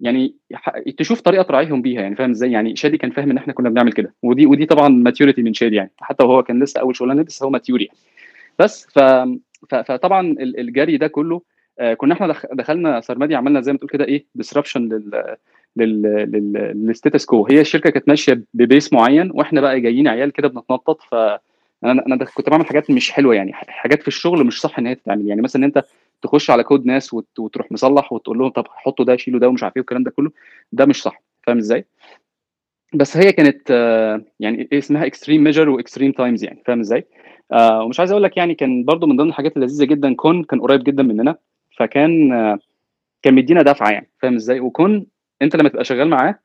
يعني تشوف طريقة تراعيهم بيها يعني فاهم إزاي؟ يعني شادي كان فاهم إن إحنا كنا بنعمل كده. ودي ودي طبعا maturity من شادي يعني. حتى وهو كان لسه أول شغلانة بس هو mature يعني. بس ف... فطبعا الجري ده كله كنا إحنا دخلنا سرمادي عملنا زي ما تقول كده إيه disruption لل لل لل status quo هي الشركة كانت ماشية ب pace معين وإحنا بقى جايين عيال كده بنتنطط ف أنا أنا كنت بعمل حاجات مش حلوة يعني حاجات في الشغل مش صح إن هي تتعمل يعني مثلا أنت تخش على كود ناس وتروح مصلح وتقول لهم طب حطوا ده شيلوا ده ومش عارف إيه والكلام ده كله ده مش صح فاهم إزاي؟ بس هي كانت يعني اسمها extreme measures و extreme times يعني فاهم إزاي؟ آه ومش عايز أقول لك يعني كان برضو من ضمن الحاجات اللذيذة جدا كون كان قريب جدا مننا فكان آه كان مدينا دفعة يعني فاهم إزاي؟ وكون أنت لما تبقى شغال معاه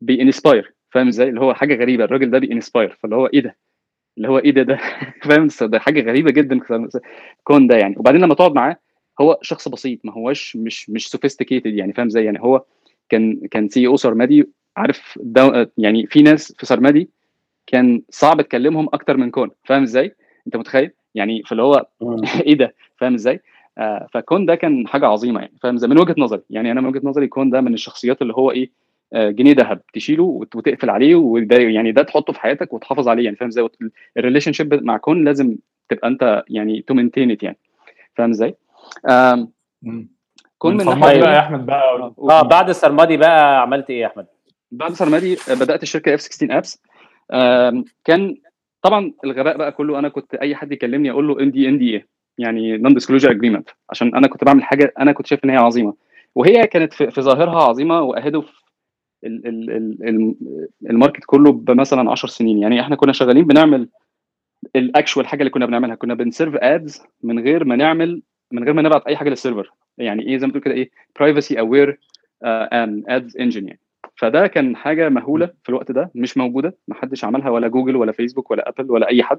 بي inspire فاهم إزاي؟ اللي هو حاجة غريبة الراجل ده بي inspire فاللي هو إيه ده؟ اللي هو إيه ده؟ ده [LAUGHS] فاهم؟ ده حاجة غريبة جدا كون ده يعني. وبعدين لما تقعد معاه هو شخص بسيط ما هوش مش مش sophisticated يعني فاهم إزاي؟ يعني هو كان كان CEO سرمادي عارف يعني في ناس في سرمادي كان صعب تكلمهم أكتر من كون فاهم إزاي؟ انت متخيل؟ يعني فاللي هو [LAUGHS] إيه ده؟ فاهم إزاي؟ آه فكون ده كان حاجة عظيمة يعني فاهم إزاي؟ من وجهة نظري يعني أنا من وجهة نظري كون ده من الشخصيات اللي هو إيه آه جنيه ذهب تشيله وتقفل عليه وده يعني ده تحطه في حياتك وتحافظ عليه يعني فاهم إزاي؟ ال relationship مع كون لازم تبقى انت يعني to maintain يعني فاهم إزاي؟ كون من ناحية بقى يا أحمد بقى آه بعد السرمادي بقى عملت إيه يا أحمد؟ بعد سرمادي بدأت الشركة F 16 Apps كان طبعا الغباء بقى كله أنا كنت أي حد يكلمني أقول له ND NDA؟ يعني non-disclosure agreement عشان أنا كنت بعمل حاجة أنا كنت شايف إن هي عظيمة. وهي كانت في, ظاهرها عظيمة ال ال market كله بمثلا 10 سنين. يعني إحنا كنا شغالين بنعمل ال actual حاجة اللي كنا بنعملها. كنا بن serve ads من غير ما نعمل من غير ما نبعت أي حاجة لل server يعني إيه؟ زي ما تقول كده إيه؟ privacy aware ads engine يعني. فده كان حاجة مهولة في الوقت ده مش موجودة ما حدش عملها ولا جوجل ولا فيسبوك ولا أبل ولا أي حد.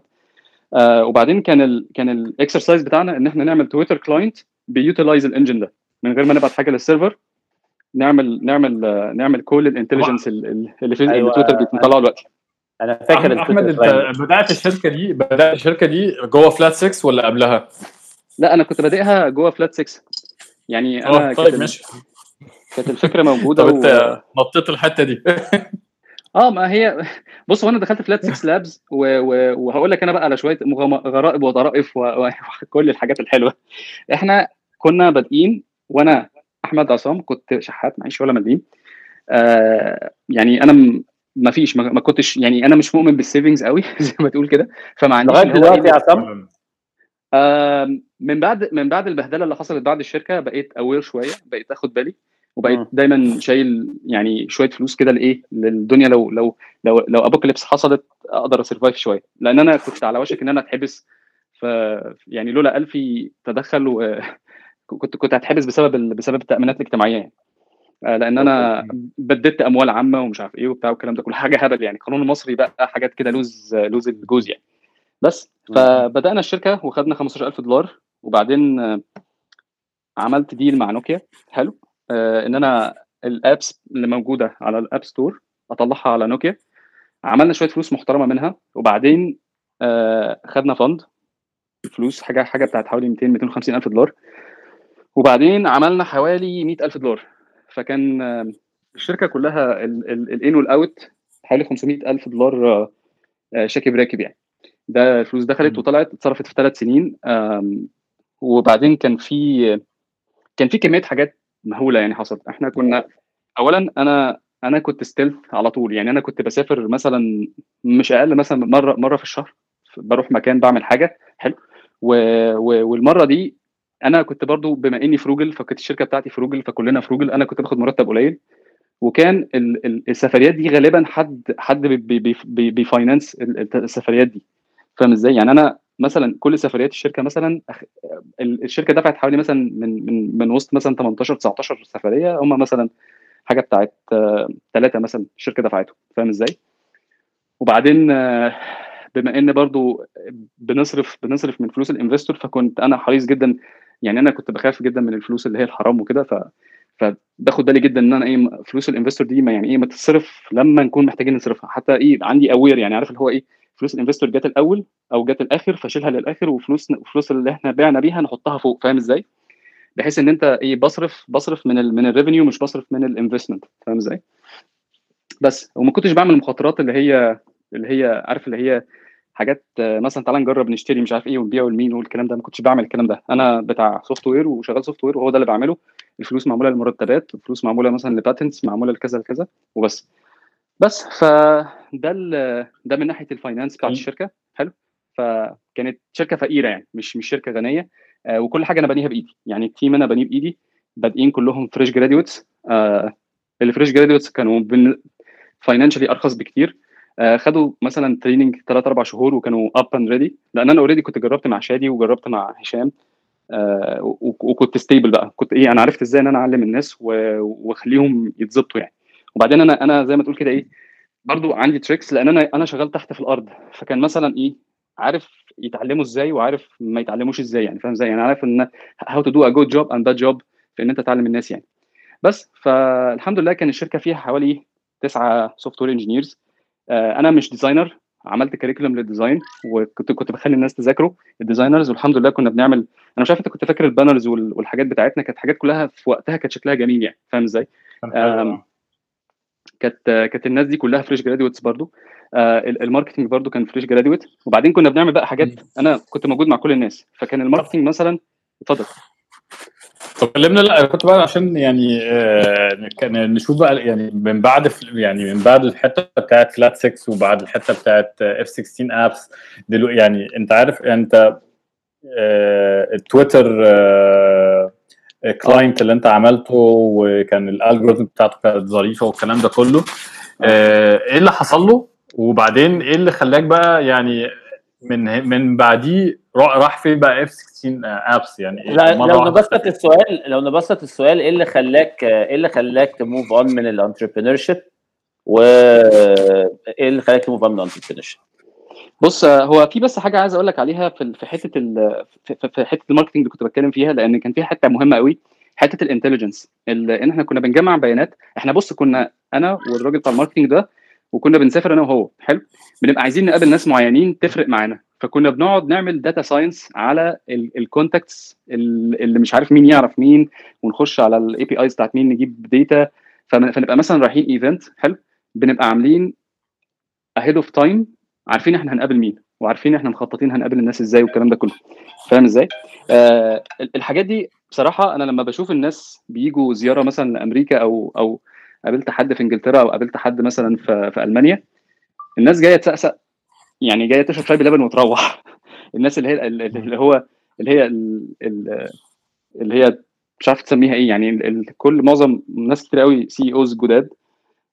آه وبعدين كان ال كان ال exercise بتاعنا إن إحنا نعمل تويتر client بي utilize ال engine ده. من غير ما نبعت حاجة لل server نعمل نعمل آه نعمل كل ال intelligence اللي في أيوة. تويتر بيطلعه دلوقتي. أنا فاكر أحمد أنت بدأت الشركة دي بدأت الشركة دي جوه فلات 6 ولا قبلها؟ لا أنا كنت بادئها جوه فلات 6 يعني أنا طيب ماشي. كانت الفكرة موجودة [LAUGHS] طب انت و... نطيت الحتة دي. [LAUGHS] آه ما هي [LAUGHS] بص هو أنا دخلت فلات 6 لابس و... و... وهقول لك أنا بقى على شوية غرائب وطرائف وكل و... الحاجات الحلوة. إحنا كنا بادئين وأنا أحمد عصام كنت شحات معيش ولا مليم. آه يعني أنا م... ما فيش ما... ما كنتش يعني أنا مش مؤمن بال savings قوي زي ما تقول كده. فما عنديش لغاية دلوقتي يا عصام؟ آه من بعد من بعد البهدلة اللي حصلت بعد الشركة بقيت aware شوية بقيت أخد بالي. وبقيت دايما شايل يعني شوية فلوس كده لإيه؟ للدنيا لو لو لو لو apocalypse حصلت أقدر أ survive شوية. لأن أنا كنت على وشك إن أنا أتحبس ف يعني لولا ألفي تدخل و... [LAUGHS] كنت كنت هتحبس بسبب بسبب التامينات الاجتماعيه يعني. آه، لأن أنا بددت أموال عامة ومش عارف إيه وبتاع والكلام ده كل حاجة هبل يعني. القانون المصري بقى حاجات كده لوز لوز الجوز يعني. بس فبدأنا الشركة وخدنا 15000 دولار وبعدين عملت deal مع نوكيا. حلو. آه إن أنا ال apps اللي موجودة على ال App Store أطلعها على نوكيا عملنا شوية فلوس محترمة منها وبعدين آه خدنا fund فلوس حاجة حاجة بتاعت حوالي 200 250 ألف دولار. وبعدين عملنا حوالي 100 ألف دولار. فكان آه الشركة كلها ال in وال out حوالي 500 ألف دولار آه شاكب راكب يعني. ده الفلوس دخلت وطلعت اتصرفت في ثلاث سنين. وبعدين كان في كان في كمية حاجات مهولة يعني حصلت. إحنا كنا اولا أنا أنا كنت stealth على طول. يعني أنا كنت بسافر مثلا مش أقل مثلا مرة مرة في الشهر. بروح مكان بعمل حاجة. حلو. و... و... والمرة دي أنا كنت برضو بما إني frugal فكانت الشركة بتاعتي frugal فكلنا frugal أنا كنت باخد مرتب قليل. وكان ال... ال... السفريات دي غالبا حد حد بي... بي... بي... بي finance السفريات دي. فاهم إزاي؟ يعني أنا مثلا كل سفريات الشركة مثلا الشركة دفعت حوالي مثلا من من من وسط مثلا 18 19 سفرية هم مثلا حاجة بتاعت ثلاثة مثلا الشركة دفعته فاهم إزاي؟ وبعدين بما إن برضو بنصرف بنصرف من فلوس ال investor فكنت أنا حريص جدا يعني أنا كنت بخاف جدا من الفلوس اللي هي الحرام وكده ف فباخد بالي جدا إن أنا إيه فلوس ال investor دي ما يعني إيه ما تتصرف لما نكون محتاجين نصرفها حتى إيه عندي aware يعني عارف اللي هو إيه فلوس ال investor جت الأول أو جت الآخر فاشيلها للآخر وفلوس الفلوس اللي إحنا بعنا بيها نحطها فوق فاهم إزاي؟ بحيث إن أنت إيه بصرف بصرف من ال من ال revenue مش بصرف من ال investment فاهم إزاي؟ بس وما كنتش بعمل المخاطرات اللي هي اللي هي عارف اللي هي حاجات مثلا تعالى نجرب نشتري مش عارف إيه ونبيع لمين والكلام ده ما كنتش بعمل الكلام ده أنا بتاع software وشغال software وهو ده اللي بعمله الفلوس معمولة للمرتبات الفلوس معمولة مثلا ل patents معمولة لكذا لكذا وبس بس فده ده من ناحية ال finance بتاعت الشركة. حلو. فكانت شركة فقيرة يعني مش مش شركة غنية. آه وكل حاجة أنا بنيها بإيدي. يعني ال team أنا بنيه بإيدي. بادئين كلهم fresh graduates آه ال fresh graduates كانوا financially أرخص بكتير. آه خدوا مثلا training 3 4 شهور وكانوا up and ready لأن أنا already كنت جربت مع شادي وجربت مع هشام. آه وكنت stable بقى. كنت إيه أنا عرفت إزاي إن أنا أعلم الناس وأخليهم يتظبطوا يعني. وبعدين أنا أنا زي ما تقول كده إيه برضو عندي tricks لأن أنا أنا شغال تحت في الأرض. فكان مثلا إيه عارف يتعلموا إزاي وعارف ما يتعلموش إزاي يعني فاهم إزاي؟ يعني عارف إن how to do a good job and bad job في إن أنت تعلم الناس يعني. بس فالحمد لله كان الشركة فيها حوالي تسعة software engineers أنا مش designer عملت curriculum لل design وكنت كنت بخلي الناس تذاكره ال designers والحمد لله كنا بنعمل أنا مش عارف أنت كنت فاكر ال banners والحاجات بتاعتنا كانت حاجات كلها في وقتها كانت شكلها جميل يعني فاهم إزاي؟ كانت كانت الناس دي كلها fresh graduates برضو. آه ال marketing برضو كان fresh graduate وبعدين كنا بنعمل بقى حاجات أنا كنت موجود مع كل الناس. فكان ال marketing مثلا اتفضل. طب كلمنا لا كنت بقى عشان يعني آه نشوف بقى يعني من بعد يعني من بعد الحتة بتاعت Flat 6 وبعد الحتة بتاعت F16 Apps دلوقتي يعني أنت عارف أنت آه التويتر آه client اللي انت عملته وكان ال algorithm بتاعته كانت ظريفة والكلام ده كله. آه إيه اللي حصل له؟ وبعدين إيه اللي خلاك بقى يعني من من بعديه راح فين بقى F16 Apps يعني لا لو نبسط السؤال لو نبسط السؤال إيه اللي خلاك إيه اللي خلاك ت move on من ال entrepreneurship وايه اللي خلاك ت move on من ال entrepreneurship بص هو في بس حاجة عايز أقول لك عليها في في حتة في حتة ال marketing اللي كنت بتكلم فيها لأن كان في حتة مهمة قوي حتة ال intelligence إن إحنا كنا بنجمع بيانات إحنا بص كنا أنا والراجل بتاع ال marketing ده وكنا بنسافر أنا وهو حلو؟ بنبقى عايزين نقابل ناس معينين تفرق معانا. فكنا بنقعد نعمل data science على ال contacts اللي مش عارف مين يعرف مين ونخش على ال APIs بتاعت مين نجيب data فنبقى مثلا رايحين event حلو؟ بنبقى عاملين ahead of time عارفين إحنا هنقابل مين وعارفين إحنا مخططين هنقابل الناس إزاي والكلام ده كله. فاهم إزاي؟ آه الحاجات دي بصراحة أنا لما بشوف الناس بيجوا زيارة مثلا لأمريكا أو أو قابلت حد في إنجلترا أو قابلت حد مثلا في, في ألمانيا الناس جاية تسقسق يعني جاية تشرب شاي بلبن وتروح. [LAUGHS] الناس اللي هي اللي هو اللي هي اللي هي مش عارف تسميها إيه يعني كل معظم ناس كتير قوي سي اوز جداد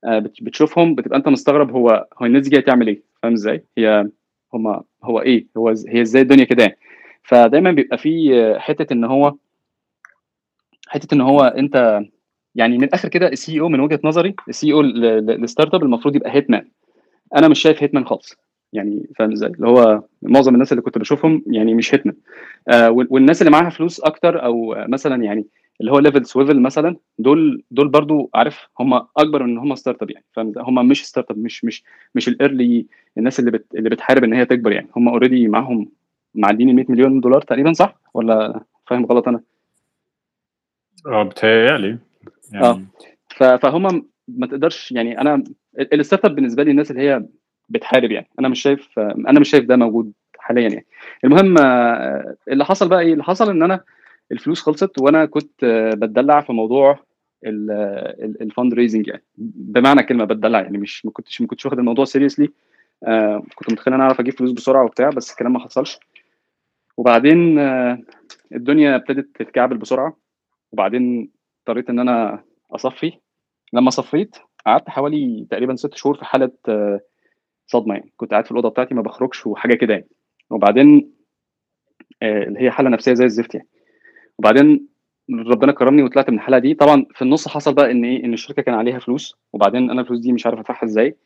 آه بتشوفهم بتبقى أنت مستغرب هو هو الناس دي جاية تعمل إيه. فاهم إزاي؟ هي هما هو إيه؟ هو هي إزاي الدنيا كده يعني؟ فدايما بيبقى في حتة إن هو حتة إن هو أنت يعني من الآخر كده ال CEO من وجهة نظري ال CEO لل startup المفروض يبقى hitman أنا مش شايف hitman خالص. يعني فاهم إزاي؟ اللي هو معظم الناس اللي كنت بشوفهم يعني مش hitman آه والناس اللي معاها فلوس أكتر أو مثلا يعني اللي هو level Swvl مثلا دول دول برضو عارف هم أكبر من إن هم startup يعني. فاهم؟ هم مش startup مش مش مش ال early الناس اللي بت اللي بتحارب إن هي تكبر يعني. هم already معاهم معديين ال 100 مليون دولار تقريبا صح؟ ولا فاهم غلط أنا؟ آه بتهيألي. يعني آه. فهم ما تقدرش يعني أنا ال startup بالنسبة لي الناس اللي هي بتحارب يعني. أنا مش شايف أنا مش شايف ده موجود حاليا يعني. المهم اللي حصل بقى إيه؟ اللي حصل إن أنا الفلوس خلصت وأنا كنت بتدلع في موضوع ال fundraising يعني بمعنى كلمة بتدلع يعني مش ما كنتش ما كنتش واخد الموضوع seriously آه كنت متخيل إن أنا أعرف أجيب فلوس بسرعة وبتاع بس الكلام ما حصلش. وبعدين آه الدنيا ابتدت تتكعبل بسرعة. وبعدين اضطريت إن أنا أصفي. لما صفيت قعدت حوالي تقريبا ست شهور في حالة آه صدمة يعني. كنت قاعد في الأوضة بتاعتي ما بخرجش وحاجة كده يعني. وبعدين اللي هي حالة نفسية زي الزفت يعني. وبعدين ربنا كرمني وطلعت من الحالة دي. طبعا في النص حصل بقى إن إيه إن الشركة كان عليها فلوس وبعدين أنا الفلوس دي مش عارف أدفعها إزاي.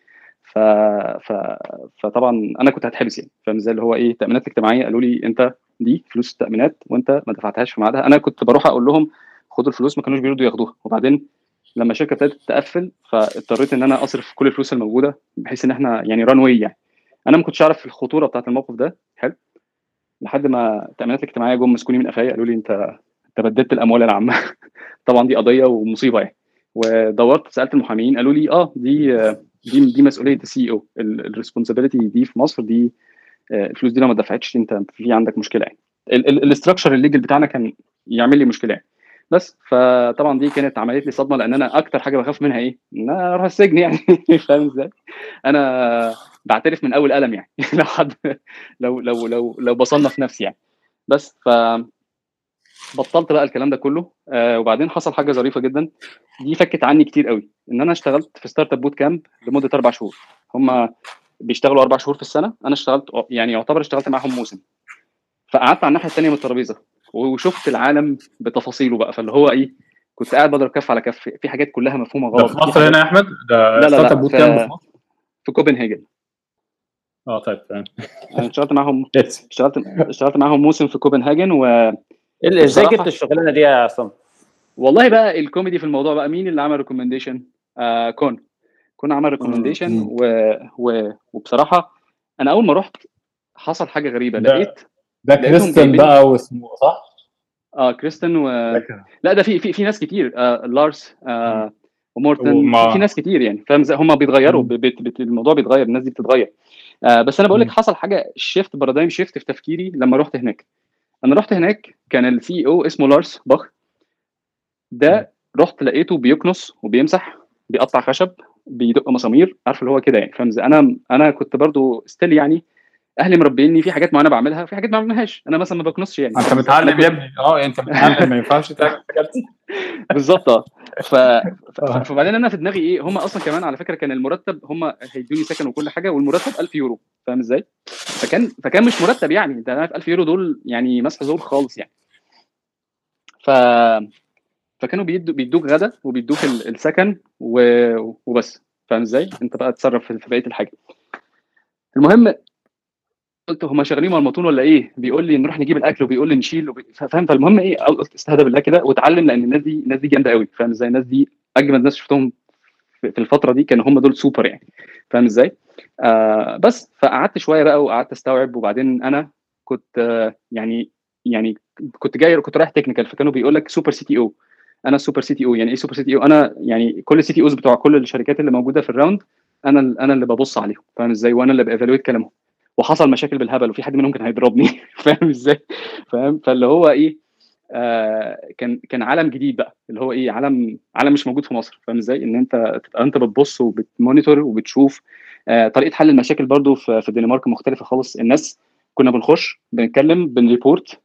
ف... ف... فطبعا أنا كنت هتحبس يعني فاهم إزاي؟ اللي هو إيه التامينات الاجتماعيه قالوا لي أنت دي فلوس التامينات وأنت ما دفعتهاش في ميعادها. أنا كنت بروح أقول لهم خدوا الفلوس ما كانوش بيرضوا ياخدوها. وبعدين لما الشركة ابتدت تقفل فاضطريت إن أنا أصرف كل الفلوس الموجودة بحيث إن إحنا يعني ران واي يعني. أنا ما كنتش أعرف الخطورة بتاعت الموقف ده. حلو. لحد ما التامينات الاجتماعية جم مسكوني من قفايا قالوا لي أنت أنت بدلت الأموال العامه [LAUGHS] طبعا دي قضية ومصيبة يعني. ودورت سألت المحامين قالوا لي آه دي دي دي مسؤولية ال CEO ال responsibility دي في مصر دي الفلوس دي لو ما دفعتش أنت في عندك مشكلة يعني. ال structure ال legal بتاعنا كان يعمل لي مشكلة يعني. بس فطبعا دي كانت عملت لي صدمة لأن أنا أكتر حاجة بخاف منها إيه؟ إن أنا أروح السجن يعني. [LAUGHS] فاهم إزاي؟ أنا بعترف من أول قلم يعني. [LAUGHS] لو حد لو لو لو لو بصنف نفسي يعني. بس ف بطلت بقى الكلام ده كله. آه وبعدين حصل حاجة ظريفة جدا. دي فكت عني كتير قوي. إن أنا اشتغلت في Startup Bootcamp لمدة أربع شهور. هم بيشتغلوا أربع شهور في السنة. أنا اشتغلت يعني يعتبر اشتغلت معاهم موسم. فقعدت على الناحية الثانية من الترابيزه وشفت العالم بتفاصيله بقى. فاللي هو إيه كنت قاعد بضرب كف على كف. في حاجات كلها مفهومة غلط. في مصر هنا يا أحمد؟ ده لا لا لا bootcamp في, في كوبنهاجن. آه طيب تمام. أنا اشتغلت معاهم [LAUGHS] اشتغلت اشتغلت معاهم موسم في كوبنهاجن و إزاي جبت الشغلانة دي يا عصام؟ والله بقى الكوميدي في الموضوع بقى مين اللي عمل recommendation؟ آه كون. كون عمل recommendation و... و... وبصراحة أنا أول ما رحت حصل حاجة غريبة. ده لقيت ده كريستن بقى واسمه صح؟ آه كريستن و لا ده في في في ناس كتير. آه لارس آه ومورتن في, ناس كتير يعني فاهم؟ هم بيتغيروا ب- بت- بت- الموضوع بيتغير الناس دي بتتغير. آه بس أنا بقول لك. حصل حاجة shift paradigm shift في تفكيري لما رحت هناك. أنا رحت هناك كان ال CEO اسمه لارس باخ. ده رحت لقيته بيكنس وبيمسح بيقطع خشب بيدق مسامير عارف اللي هو كده يعني فاهم؟ أنا أنا كنت برضو still يعني أهلي مربيني في حاجات معينة بعملها في حاجات ما بعملهاش. أنا مثلا ما بكنسش يعني. أنت متعلم يا ابني. آه أنت متعلم ما ينفعش تعمل [LAUGHS] بالظبط آه. ف... فبعدين أنا في دماغي إيه هم أصلا كمان على فكرة كان المرتب هم هيدوني سكن وكل حاجة والمرتب 1000 يورو. فاهم إزاي؟ فكان فكان مش مرتب يعني. أنت عارف 1000 يورو دول يعني مسح زور خالص يعني. ف فكانوا بيدوا بيدوك غدا وبيدوك ال- السكن و... وبس. فاهم إزاي؟ أنت بقى تتصرف في في بقية الحاجة. المهم قلت هما شغالين مرمطون ولا إيه؟ بيقول لي نروح نجيب الأكل وبيقول لي نشيل وبي... فاهم فالمهم إيه قلت استهدى بالله كده واتعلم لأن الناس دي الناس دي جامدة قوي فاهم إزاي؟ الناس دي اجمد ناس شفتهم في الفترة دي كانوا هم دول سوبر يعني فاهم إزاي؟ آه بس فقعدت شوية بقى وقعدت أستوعب وبعدين أنا كنت آه يعني يعني كنت جاي كنت رايح technical فكانوا بيقول لك سوبر سي تي أو أنا سوبر سي تي أو يعني إيه سوبر سي تي أو أنا يعني كل ال CTOs بتوع كل الشركات اللي موجودة في ال round أنا أنا اللي ببص عليهم فاهم إزاي وأنا اللي ب evaluate كلامهم وحصل مشاكل بالهبل وفي حد منهم كان هيضربني [LAUGHS] فاهم إزاي؟ فاهم؟ فاللي هو إيه آه كان كان عالم جديد بقى اللي هو إيه عالم عالم مش موجود في مصر فاهم إزاي؟ إن أنت تبقى أنت بتبص وبت monitor وبتشوف آه طريقة حل المشاكل برضو في, في الدنمارك مختلفة خالص. الناس كنا بنخش بنتكلم بن report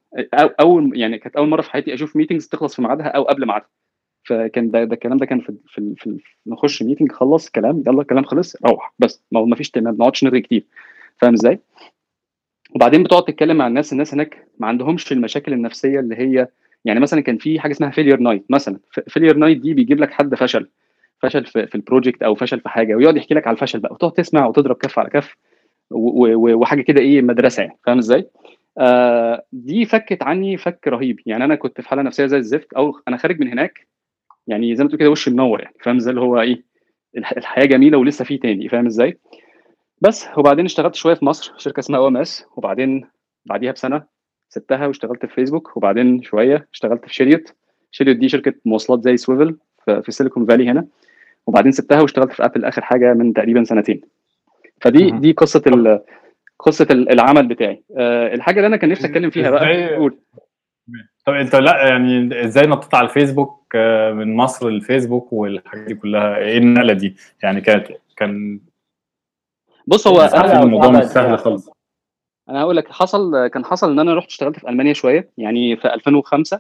أول يعني كانت أول مرة في حياتي أشوف meetings تخلص في ميعادها أو قبل ميعادها. فكان ده, ده الكلام ده كان في, في, في نخش meeting خلص كلام يلا الكلام خلص روح بس ما فيش ما بنقعدش نرغي كتير. فاهم إزاي؟ وبعدين بتقعد تتكلم مع الناس الناس هناك ما عندهمش المشاكل النفسية اللي هي يعني مثلا كان في حاجة اسمها failure night مثلا failure night دي بيجيب لك حد فشل فشل في, في ال project أو فشل في حاجة ويقعد يحكي لك على الفشل بقى وتقعد تسمع وتضرب كف على كف وحاجة كده إيه مدرسة يعني فاهم إزاي؟ آه دي فكت عني فك رهيب يعني أنا كنت في حالة نفسية زي الزفت أو أنا خارج من هناك يعني زي ما تقول كده وشي منور يعني فاهم إزاي اللي هو إيه الحياة جميلة ولسه في تاني فاهم إزاي؟ بس. وبعدين اشتغلت شوية في مصر شركة اسمها OMS وبعدين بعديها بسنة سبتها واشتغلت في فيسبوك وبعدين شوية اشتغلت في Chariot Chariot دي شركة مواصلات زي سويفل في سيليكون فالي هنا. وبعدين سبتها واشتغلت في Apple آخر حاجة من تقريبا سنتين. فدي دي قصة قصة العمل بتاعي. أه الحاجة اللي أنا كان نفسي أتكلم فيها بقى قول. طب أنت لأ يعني إزاي نطيت على الفيسبوك من مصر للفيسبوك والحاجات دي كلها؟ إيه النقلة دي؟ يعني كانت كان بص هو أنا الموضوع مش سهل خالص. أنا هقول لك حصل كان حصل إن أنا رحت اشتغلت في ألمانيا شوية يعني في 2005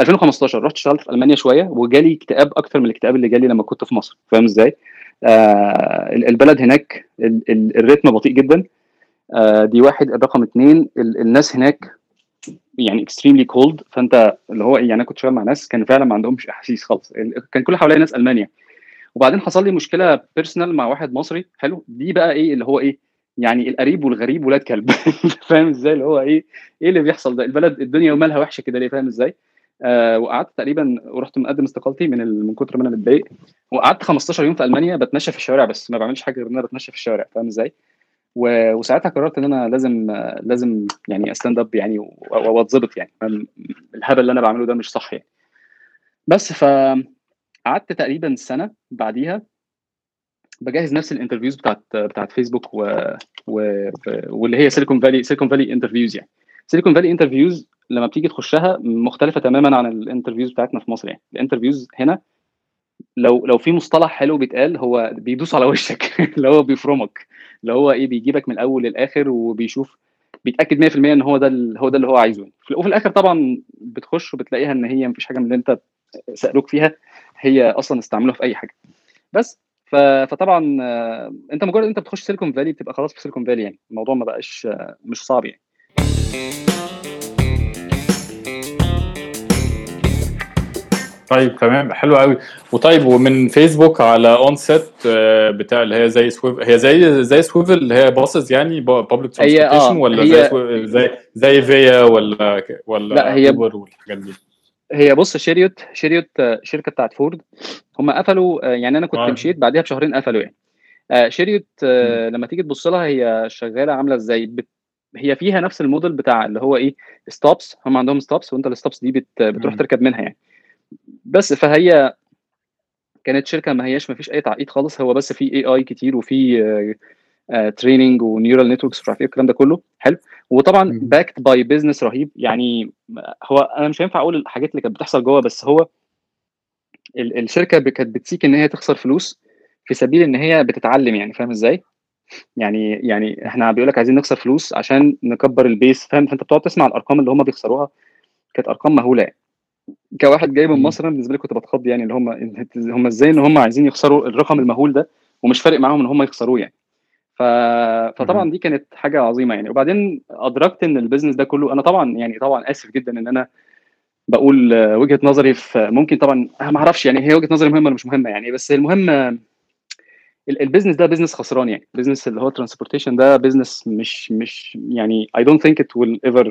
2015 رحت اشتغلت في ألمانيا شوية وجالي اكتئاب أكتر من الاكتئاب اللي جالي لما كنت في مصر. فاهم إزاي؟ آه البلد هناك ال ال الريتم بطيء جدا. آه دي واحد الرقم اثنين الناس هناك يعني extremely cold فأنت اللي هو يعني أنا كنت شغال مع ناس كان فعلا ما عندهمش احاسيس خالص. كان كل حواليا ناس ألمانيا. وبعدين حصل لي مشكلة personal مع واحد مصري حلو؟ دي بقى إيه اللي هو إيه؟ يعني القريب والغريب ولاد كلب. [LAUGHS] فاهم إزاي؟ اللي هو إيه؟ إيه اللي بيحصل ده؟ البلد الدنيا ومالها وحشة كده ليه؟ فاهم إزاي؟ آه وقعدت تقريبا ورحت مقدم استقالتي من من كتر ما أنا متضايق. وقعدت 15 يوم في ألمانيا بتمشى في الشوارع بس ما بعملش حاجة غير إن أنا بتمشى في الشوارع. فاهم إزاي؟ وساعتها قررت إن أنا لازم لازم يعني stand up يعني واتظبط يعني. الهبل اللي أنا بعمله ده مش صح يعني. بس ف قعدت تقريبا سنة بعديها بجهز نفس ال interviews بتاعت بتاعت فيسبوك و... و... واللي هي سيليكون فالي سيليكون فالي interviews يعني. سيليكون فالي interviews لما بتيجي تخشها مختلفة تماما عن ال interviews بتاعتنا في مصر يعني. ال interviews هنا لو لو في مصطلح حلو بيتقال هو بيدوس على وشك. [LAUGHS] اللي هو بيفرمك. اللي هو إيه بيجيبك من الأول للآخر وبيشوف بيتأكد 100% إن هو ده هو ده اللي هو عايزه وفي الآخر طبعا بتخش وبتلاقيها إن هي مفيش حاجة من اللي أنت سألوك فيها. هي أصلا استعملوها في أي حاجة. بس فطبعا أنت مجرد أنت بتخش سيليكون فالي بتبقى خلاص في سيليكون فالي يعني. الموضوع ما بقاش مش صعب يعني. طيب تمام. حلو قوي وطيب ومن فيسبوك على اون سيت بتاع اللي هي زي سويف هي زي زي سويفل اللي هي buses يعني public transportation ولا هي زي زي زي Via ولا ولا لا هي والحاجات دي؟ هي بص Chariot Chariot شركة بتاعت فورد هم قفلوا يعني أنا كنت آه. مشيت بعديها بشهرين قفلوا يعني. Chariot لما تيجي تبص لها هي شغالة عاملة إزاي؟ بت... هي فيها نفس الموديل بتاع اللي هو إيه؟ stops هم عندهم stops وأنت ال stops دي بت... بتروح تركب منها يعني. بس فهي كانت شركة ما هياش ما فيش أي تعقيد خالص. هو بس في AI كتير وفي training و neural networks مش عارف إيه الكلام ده كله. حلو. وطبعا backed by business رهيب. يعني هو أنا مش هينفع أقول الحاجات اللي كانت بتحصل جوه بس هو الشركة كانت بت seek إن هي تخسر فلوس في سبيل إن هي بتتعلم يعني فاهم إزاي؟ يعني يعني إحنا بيقول لك عايزين نخسر فلوس عشان نكبر ال base فاهم؟ فأنت بتقعد تسمع الأرقام اللي هم بيخسروها. كانت أرقام مهولة. يعني. كواحد جاي من مصر بالنسبة لي كنت بتخض يعني اللي هم [LAUGHS] هم إزاي إن هم عايزين يخسروا الرقم المهول ده ومش فارق معاهم إن هم يخسروه يعني. ف... فطبعا دي كانت حاجة عظيمة يعني. وبعدين أدركت إن ال business ده كله أنا طبعا يعني طبعا آسف جدا إن أنا بقول وجهة نظري في ممكن طبعا ما أعرفش يعني هي وجهة نظري مهمة ولا مش مهمة يعني بس المهم ال business ده business خسران يعني. business اللي هو transportation ده business مش مش يعني I don't think it will ever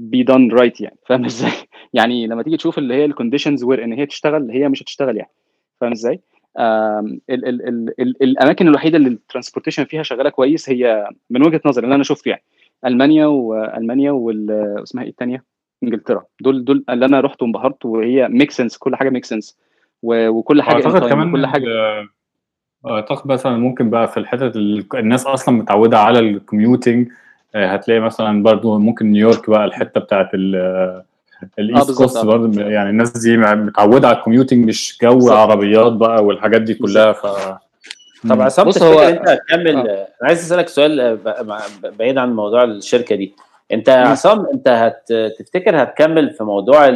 be done right يعني. فاهم إزاي؟ يعني لما تيجي تشوف اللي هي ال conditions where إن هي تشتغل هي مش هتشتغل يعني. فاهم إزاي؟ ال ال ال ال الأماكن الوحيدة اللي ال transportation فيها شغالة كويس هي من وجهة نظري اللي أنا شفته يعني ألمانيا وألمانيا وال اسمها إيه الثانية؟ إنجلترا دول دول اللي أنا رحت وانبهرت وهي make sense كل حاجة make sense وكل حاجة أعتقد كمان كل حاجة أعتقد مثلا ممكن بقى في الحتت الناس أصلا متعودة على ال commuting هتلاقي مثلا برضو ممكن نيويورك بقى الحتة بتاعت ال East Coast برضه يعني الناس دي متعودة على ال commuting مش جو صح. عربيات بقى والحاجات دي كلها ف طب عصام تفتكر هو... أنت هتكمل آه. أنا عايز أسألك سؤال بعيد عن موضوع الشركة دي. أنت عصام أنت هتفتكر هتكمل في موضوع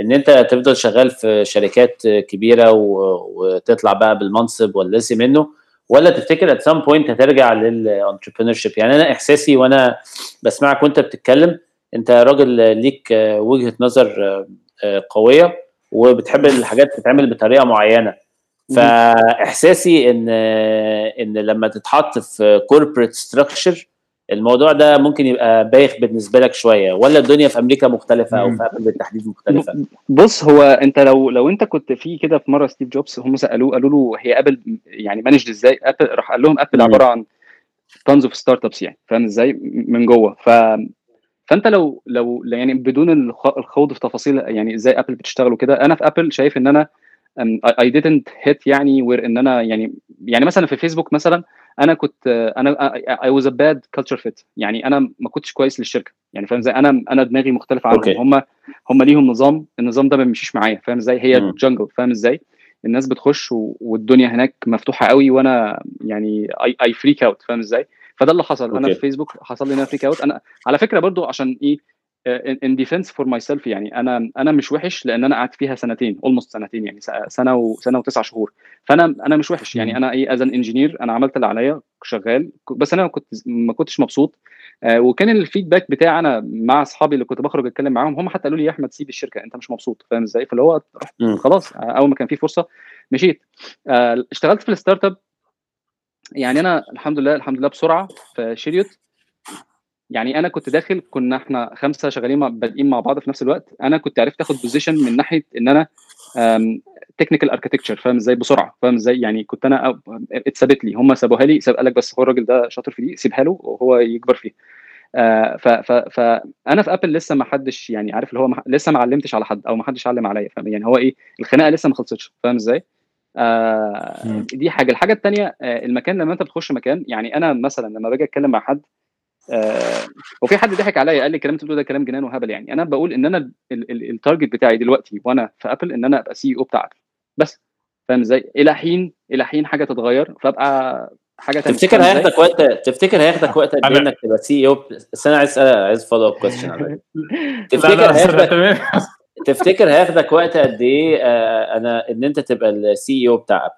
إن أنت تفضل شغال في شركات كبيرة وتطلع بقى بالمنصب واللاسي منه؟ ولا تفتكر at some point هترجع لل entrepreneurship يعني أنا إحساسي وأنا بسمعك وأنت بتتكلم انت راجل ليك وجهة نظر قوية وبتحب الحاجات تتعمل بطريقة معينة. فإحساسي إن إن لما تتحط في corporate structure الموضوع ده ممكن يبقى بايخ بالنسبة لك شوية. ولا الدنيا في أمريكا مختلفة أو في Apple بالتحديد مختلفة؟ بص هو أنت لو لو أنت كنت في كده في مرة ستيف جوبز هم سألوه قالوا له هي Apple يعني managed إزاي؟ Apple راح قال لهم Apple عبارة عن tons of startups يعني فاهم إزاي؟ من جوه. ف فانت لو لو يعني بدون الخوض في تفاصيل يعني إزاي Apple بتشتغل وكده أنا في Apple شايف ان أنا I didn't hit يعني where ان أنا يعني يعني مثلا في فيسبوك مثلا أنا كنت أنا I was a bad culture fit يعني أنا ما كنتش كويس للشركة. يعني فاهم إزاي؟ أنا أنا دماغي مختلفة عنهم. okay. هم هم ليهم نظام النظام ده ما بيمشيش معايا. فاهم إزاي؟ هي jungle فاهم إزاي؟ الناس بتخش والدنيا هناك مفتوحة قوي وأنا يعني I I freak out فاهم إزاي؟ فده اللي حصل. okay. أنا في فيسبوك حصل لي أنا freak out أنا على فكرة برضو عشان إيه in defense for myself يعني أنا أنا مش وحش لأن أنا قعدت فيها سنتين almost سنتين يعني سنة وسنه وتسع شهور. فأنا أنا مش وحش يعني. أنا إيه as an engineer أنا عملت اللي عليا شغال. بس أنا كنت ما كنتش مبسوط. آه وكان ال feedback بتاعي أنا مع أصحابي اللي كنت بخرج أتكلم معاهم هم حتى قالوا لي يا أحمد سيب الشركة أنت مش مبسوط. فاهم إزاي؟ فاللي هو خلاص أول ما كان في فرصة مشيت. آه اشتغلت في ال startup يعني أنا الحمد لله الحمد لله بسرعة في شيريوت. يعني أنا كنت داخل كنا إحنا خمسة شغالين بادئين مع بعض في نفس الوقت. أنا كنت عرفت آخد position من ناحية إن أنا technical architecture فاهم إزاي؟ بسرعة فاهم إزاي؟ يعني كنت أنا اتثبت لي. هم سابوها لي ساب قال لك بس هو الراجل ده شاطر في دي سيبها له وهو يكبر فيه آه فانا في Apple لسه ما حدش يعني عارف اللي هو لسه ما علمتش على حد أو ما حدش علم عليا فاهم؟ يعني هو إيه؟ الخناقة لسه ما خلصتش فاهم إزاي؟ آه دي حاجة. الحاجة الثانية آه المكان لما أنت بتخش مكان يعني أنا مثلا لما باجي أتكلم مع حد آه وفي حد ضحك عليا قال لي الكلام اللي ده كلام جنان وهبل يعني. أنا بقول إن أنا ال target بتاعي دلوقتي وأنا في Apple إن أنا أبقى CEO بتاع Apple بس فاهم إزاي؟ إلى حين إلى حين حاجة تتغير فأبقى حاجة تفتكر هياخدك وقت تفتكر هياخدك وقت قد إيه إنك تبقى CEO بس أنا عايز عايز follow up question تفتكر هياخدك تفتكر هياخدك وقت قد إيه آه أنا إن أنت تبقى ال CEO بتاع Apple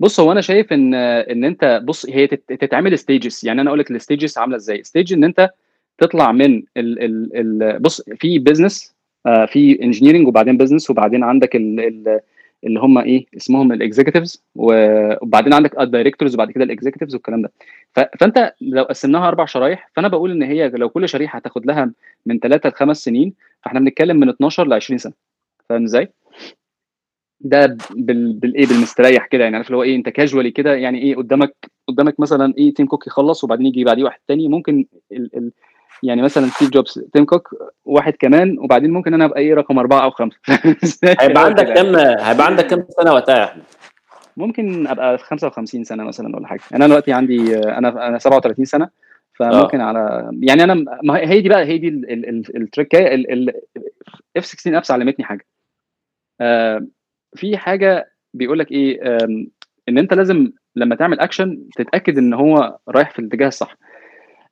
بص هو أنا شايف إن إن أنت بص هي تتعمل stages يعني أنا أقول لك ال stages عاملة إزاي. stage إن أنت تطلع من ال ال ال بص في business آه في engineering وبعدين business وبعدين عندك ال ال اللي هم إيه اسمهم ال executives وبعدين عندك ال directors وبعد كده ال executives والكلام ده. فأنت لو قسمناها أربع شرايح فأنا بقول إن هي لو كل شريحة هتاخد لها من ثلاثة لخمس سنين فإحنا بنتكلم من 12 ل 20 سنة. فاهم إزاي؟ ده بال بالإيه بالمستريح كده يعني عارف اللي هو إيه أنت casually كده يعني إيه قدامك قدامك مثلا إيه تيم كوك يخلص وبعدين يجي بعديه واحد تاني. ممكن ال ال يعني مثلا ستيف جوبز تيم كوك واحد كمان وبعدين ممكن أنا أبقى إيه رقم أربعة أو خمسة [LAUGHS] هيبقى عندك [LAUGHS] كام هيبقى عندك كام سنة وقتها يا أحمد؟ ممكن أبقى 55 سنة مثلا ولا حاجة أنا دلوقتي عندي أنا أنا 37 سنة فممكن أوه. على يعني أنا ما هي دي بقى هي دي التريكايه اف 16 ابس علمتني حاجة آه في حاجة بيقول لك إيه إن أنت لازم لما تعمل اكشن تتأكد إن هو رايح في الاتجاه الصح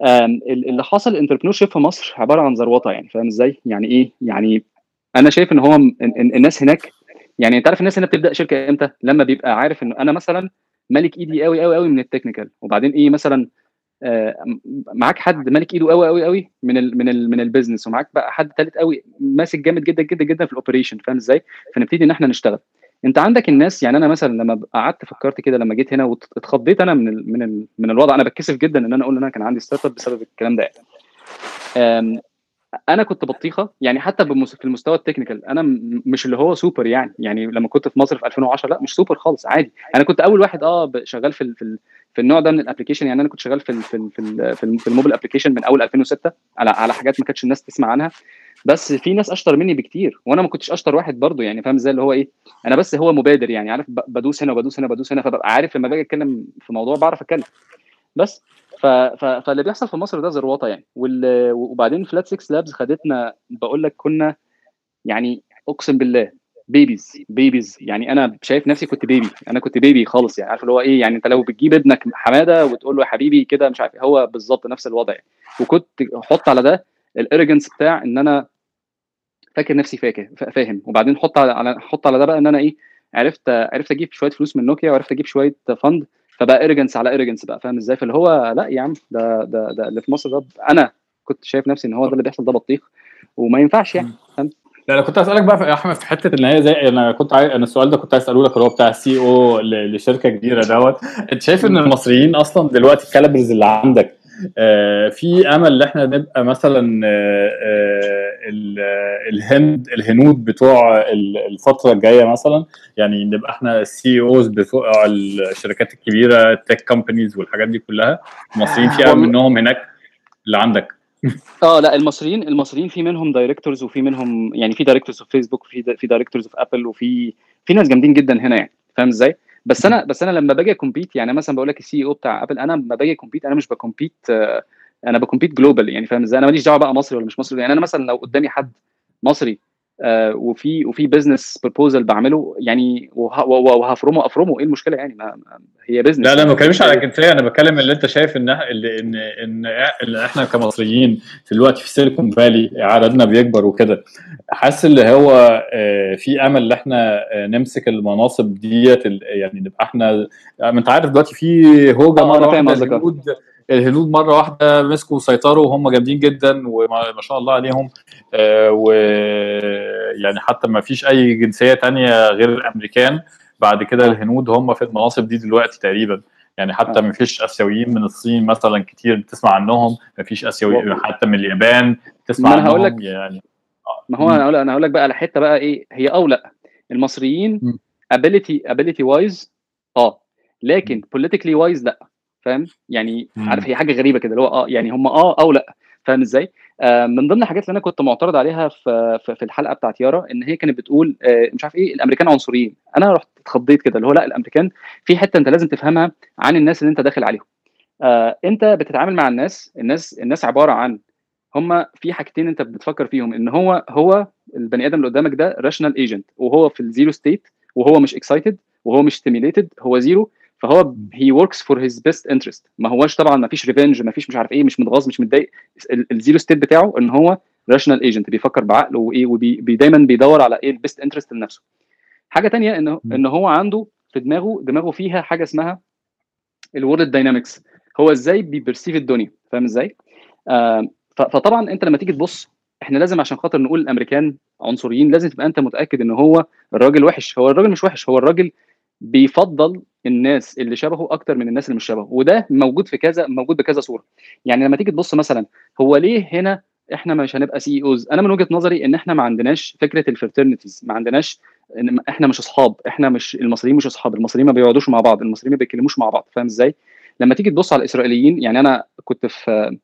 اللي حصل انتربرنور في مصر عبارة عن زروطه يعني فاهم إزاي؟ يعني إيه؟ يعني أنا شايف إن هو الناس هناك يعني أنت عارف الناس هنا بتبدأ شركة إمتى؟ لما بيبقى عارف إن أنا مثلا مالك إيدي قوي قوي قوي من ال technical وبعدين إيه مثلا معاك حد مالك إيده قوي قوي قوي من ال من ال من ال business ومعاك بقى حد ثالث قوي ماسك جامد جدا جدا جدا في ال operation فاهم إزاي؟ فنبتدي إن إحنا نشتغل. انت عندك الناس يعني أنا مثلا لما قعدت فكرت كده لما جيت هنا واتخضيت أنا من ال من ال من الوضع أنا بتكسف جدا إن أنا أقول إن أنا كان عندي startup بسبب الكلام ده. أنا كنت بطيخة يعني حتى في المستوى ال technical أنا مش اللي هو سوبر يعني. يعني لما كنت في مصر في 2010 لا مش سوبر خالص عادي. أنا كنت أول واحد آه شغال في في في النوع ده من ال application يعني أنا كنت شغال في ال في ال في, ال في الموبايل application من أول 2006 على على حاجات ما كانتش الناس تسمع عنها. بس في ناس أشطر مني بكتير وأنا ما كنتش أشطر واحد برضو يعني فاهم؟ إزاي اللي هو إيه أنا بس هو مبادر يعني عارف؟ بدوس هنا وبدوس هنا وبدوس هنا فببقى عارف لما باجي أتكلم في موضوع بعرف أتكلم. بس ف... ف... فاللي بيحصل في مصر ده زروطه يعني. وال... وبعدين Flat6Labs خدتنا بقول لك كنا يعني أقسم بالله babies babies يعني أنا شايف نفسي كنت baby أنا كنت baby خالص يعني عارف اللي هو إيه؟ يعني أنت لو بتجيب ابنك حمادة وتقول له يا حبيبي كده مش عارف هو بالظبط نفس الوضع يعني. وكنت أحط على ده ال arrogance بتاع إن أنا فاكر نفسي فاكر فاهم. وبعدين حط على حط على ده بقى إن أنا إيه عرفت عرفت أجيب شوية فلوس من نوكيا وعرفت أجيب شوية fund فبقى arrogance على arrogance بقى فاهم إزاي؟ فاللي هو لأ يا عم ده ده ده اللي في مصر ده أنا كنت شايف نفسي إن هو ده اللي بيحصل ده بطيخ وما ينفعش يعني فاهم؟ لا أنا كنت اسالك بقى يا أحمد في حتة إن هي زي أنا كنت عايز أنا السؤال ده كنت عايز أسأله لك اللي هو بتاع ال CEO لشركة كبيرة دوت. أنت شايف إن المصريين أصلا دلوقتي ال calibers اللي عندك في أمل إن إحنا نبقى مثلا آه، آه، الهند الهنود بتوع الفترة الجاية مثلا. يعني نبقى إحنا ال CEOs بتوع الشركات الكبيرة ال tech companies والحاجات دي كلها. المصريين في أمل منهم هناك اللي عندك. آه لا المصريين المصريين في منهم directors وفي منهم يعني في directors في فيسبوك وفي في directors في Apple وفي في ناس جامدين جدا هنا يعني. فاهم إزاي؟ بس أنا بس أنا لما باجي compete يعني مثلا بقول لك ال CEO بتاع Apple أنا لما باجي compete أنا مش ب compete أنا ب compete global يعني فاهم إزاي؟ أنا ماليش دعوة بقى مصري ولا مش مصري. يعني أنا مثلا لو قدامي حد مصري آه وفي وفي business proposal بعمله. يعني وهفرمه أفرمه. إيه المشكلة يعني؟ ما هي بزنس لا لا ما بتكلمش على الجنسيه أنا بتكلم اللي أنت شايف ان إن إن إن إحنا كمصريين في الوقت في سيليكون فالي عددنا بيكبر وكده. حاسس اللي هو آه، في أمل إن إحنا آه، نمسك المناصب ديت يعني نبقى إحنا أنت عارف دلوقتي في هوجة مرة واحدة الهنود مرة واحدة مسكوا وسيطروا وهم جامدين جدا وما شاء الله عليهم. آه، ويعني حتى ما فيش أي جنسية تانية غير الأمريكان. بعد كده الهنود هم في المناصب دي دلوقتي تقريبا. يعني حتى ما فيش آسيويين من الصين مثلا كتير بتسمع عنهم. ما فيش اسيويين حتى من اليابان تسمع عنهم هقول لك يعني. ما هو أنا هقول أنا هقول لك بقى على حتة بقى إيه. هي أو لا المصريين ability ability wise آه. لكن politically wise لا. فاهم؟ يعني مم. عارف هي حاجة غريبة كده اللي هو آه يعني هم آه أو لأ فاهم إزاي؟ آه من ضمن الحاجات اللي أنا كنت معترض عليها في في الحلقة بتاعت يارا إن هي كانت بتقول آه مش عارف إيه الأمريكان عنصريين. أنا رحت اتخضيت كده اللي هو لأ الأمريكان في حتة أنت لازم تفهمها عن الناس اللي أنت داخل عليهم. آه أنت بتتعامل مع الناس الناس الناس عبارة عن هم في حاجتين أنت بتفكر فيهم إن هو هو البني آدم اللي قدامك ده rational agent وهو في ال zero state وهو مش excited وهو مش stimulated هو zero فهو he works for his best interest ما هوش طبعا ما فيش revenge ما فيش مش عارف إيه مش متغاظ مش متضايق. ال zero state بتاعه إن هو rational agent بيفكر بعقله وإيه ودايما بيدور على إيه ال best interest لنفسه. حاجة تانية ان ان هو عنده في دماغه دماغه فيها حاجة اسمها ال world dynamics هو إزاي بي perceive الدنيا؟ فاهم إزاي؟ آه فطبعا أنت لما تيجي تبص إحنا لازم عشان خاطر نقول الامريكان عنصريين لازم تبقى أنت متأكد إن هو الراجل وحش. هو الراجل مش وحش هو الراجل بيفضل الناس اللي شبهه أكتر من الناس اللي مش شبهه وده موجود في كذا موجود بكذا صورة. يعني لما تيجي تبص مثلا هو ليه هنا إحنا مش هنبقى CEOs أنا من وجهة نظري إن إحنا ما عندناش فكرة ال fraternities ما عندناش إحنا مش أصحاب إحنا مش المصريين مش أصحاب المصريين ما بيقعدوش مع بعض المصريين ما بيتكلموش مع بعض فاهم إزاي؟ لما تيجي تبص على الإسرائيليين يعني أنا كنت في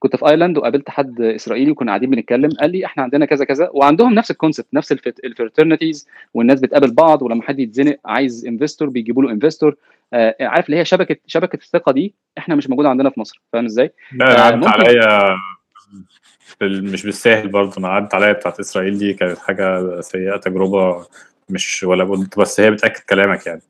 كنت في ايرلاند وقابلت حد إسرائيلي وكنا قاعدين بنتكلم قال لي إحنا عندنا كذا كذا وعندهم نفس ال concept نفس ال fraternities والناس بتقابل بعض ولما حد يتزنق عايز investor بيجيبوا له investor آه عارف اللي هي شبكة شبكة الثقة دي إحنا مش موجودة عندنا في مصر فاهم إزاي؟ لا آه عدت عليا مش بالساهل برضه أنا عدت عليا بتاعت إسرائيل دي كانت حاجة سيئة تجربة مش ولا قلت بس هي بتأكد كلامك يعني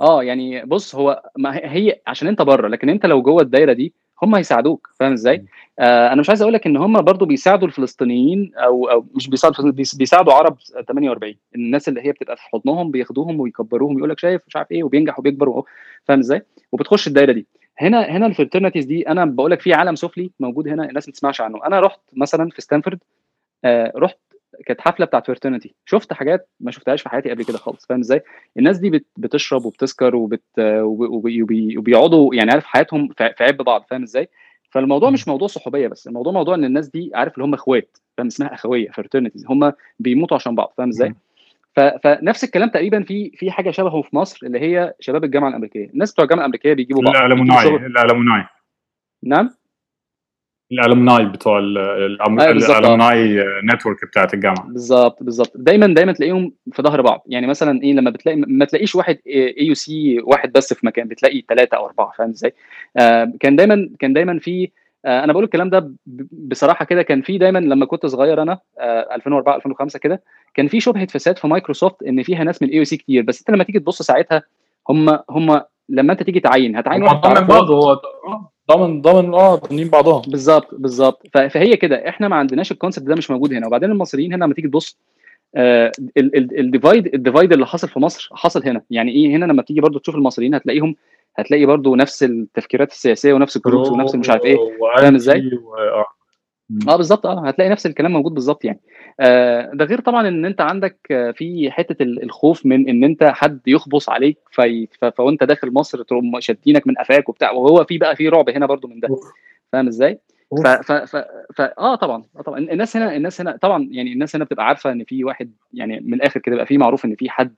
آه يعني بص هو ما هي عشان أنت بره لكن أنت لو جوه الدايرة دي هم هيساعدوك فاهم إزاي؟ آه أنا مش عايز أقول لك إن هم برضو بيساعدوا الفلسطينيين أو أو مش بيساعدوا بيساعدوا عرب 48 الناس اللي هي بتبقى في حضنهم بياخدوهم ويكبروهم يقول لك شايف مش عارف إيه وبينجح وبيكبر فاهم إزاي؟ وبتخش الدايرة دي هنا هنا ال fraternities دي أنا بقول لك في عالم سفلي موجود هنا الناس ما تسمعش عنه أنا رحت مثلا في ستانفورد آه رحت كانت حفلة بتاعت fraternity شفت حاجات ما شفتهاش في حياتي قبل كده خالص فاهم إزاي؟ الناس دي بت بتشرب وبتسكر وبت وبيقعدوا يعني عارف حياتهم في عب بعض فاهم إزاي؟ فالموضوع مش موضوع صحوبية بس الموضوع موضوع إن الناس دي عارف اللي هم إخوات فاهم؟ اسمها إخوية fraternities هم بيموتوا عشان بعض فاهم إزاي؟ فنفس الكلام تقريبا في في حاجة شبهه في مصر اللي هي شباب الجامعة الأمريكية. الناس بتوع الجامعة الأمريكية بيجيبوا بعض ال alumni ال alumni نعم؟ الالومناي بتوع الالومناي نتورك بتاعت الجامعة. بالظبط بالظبط. دايما دايما تلاقيهم في ظهر بعض. يعني مثلا إيه لما بتلاقي ما تلاقيش واحد AUC واحد بس في مكان بتلاقي ثلاثة أو أربعة فاهم إزاي؟ آه كان دايما كان دايما في أنا بقول الكلام ده بصراحة كده كان في دايما لما كنت صغير أنا 2004 2005 كده كان في شبهه فساد في مايكروسوفت إن فيها ناس من ال AUC كتير. بس أنت لما تيجي تبص ساعتها هم هم لما أنت تيجي تعين هتعين واحد بعضه هو ضامن ضامن آه ضامنين بعضهم بالظبط بالظبط. فهي كده. إحنا ما عندناش ال concept ده مش موجود هنا. وبعدين المصريين هنا لما تيجي تبص ال divide ال divide اللي حصل في مصر حصل هنا. يعني إيه؟ هنا لما تيجي برضو تشوف المصريين هتلاقيهم هتلاقي برضو نفس التفكيرات السياسية ونفس ال groups ونفس مش عارف إيه. فاهم إزاي؟ آه بالظبط. آه هتلاقي نفس الكلام موجود بالظبط يعني. آه ده غير طبعا إن أنت عندك في حتة الخوف من إن أنت حد يخبص عليك في فوأنت داخل مصر تقوم شادينك من قفاك وبتاع. وهو في بقى في رعب هنا برضو من ده. فاهم إزاي؟ ف ف ف ف آه طبعا. آه طبعا. الناس هنا الناس هنا طبعا يعني الناس هنا بتبقى عارفة إن في واحد يعني من الآخر كده بيبقى في معروف إن في حد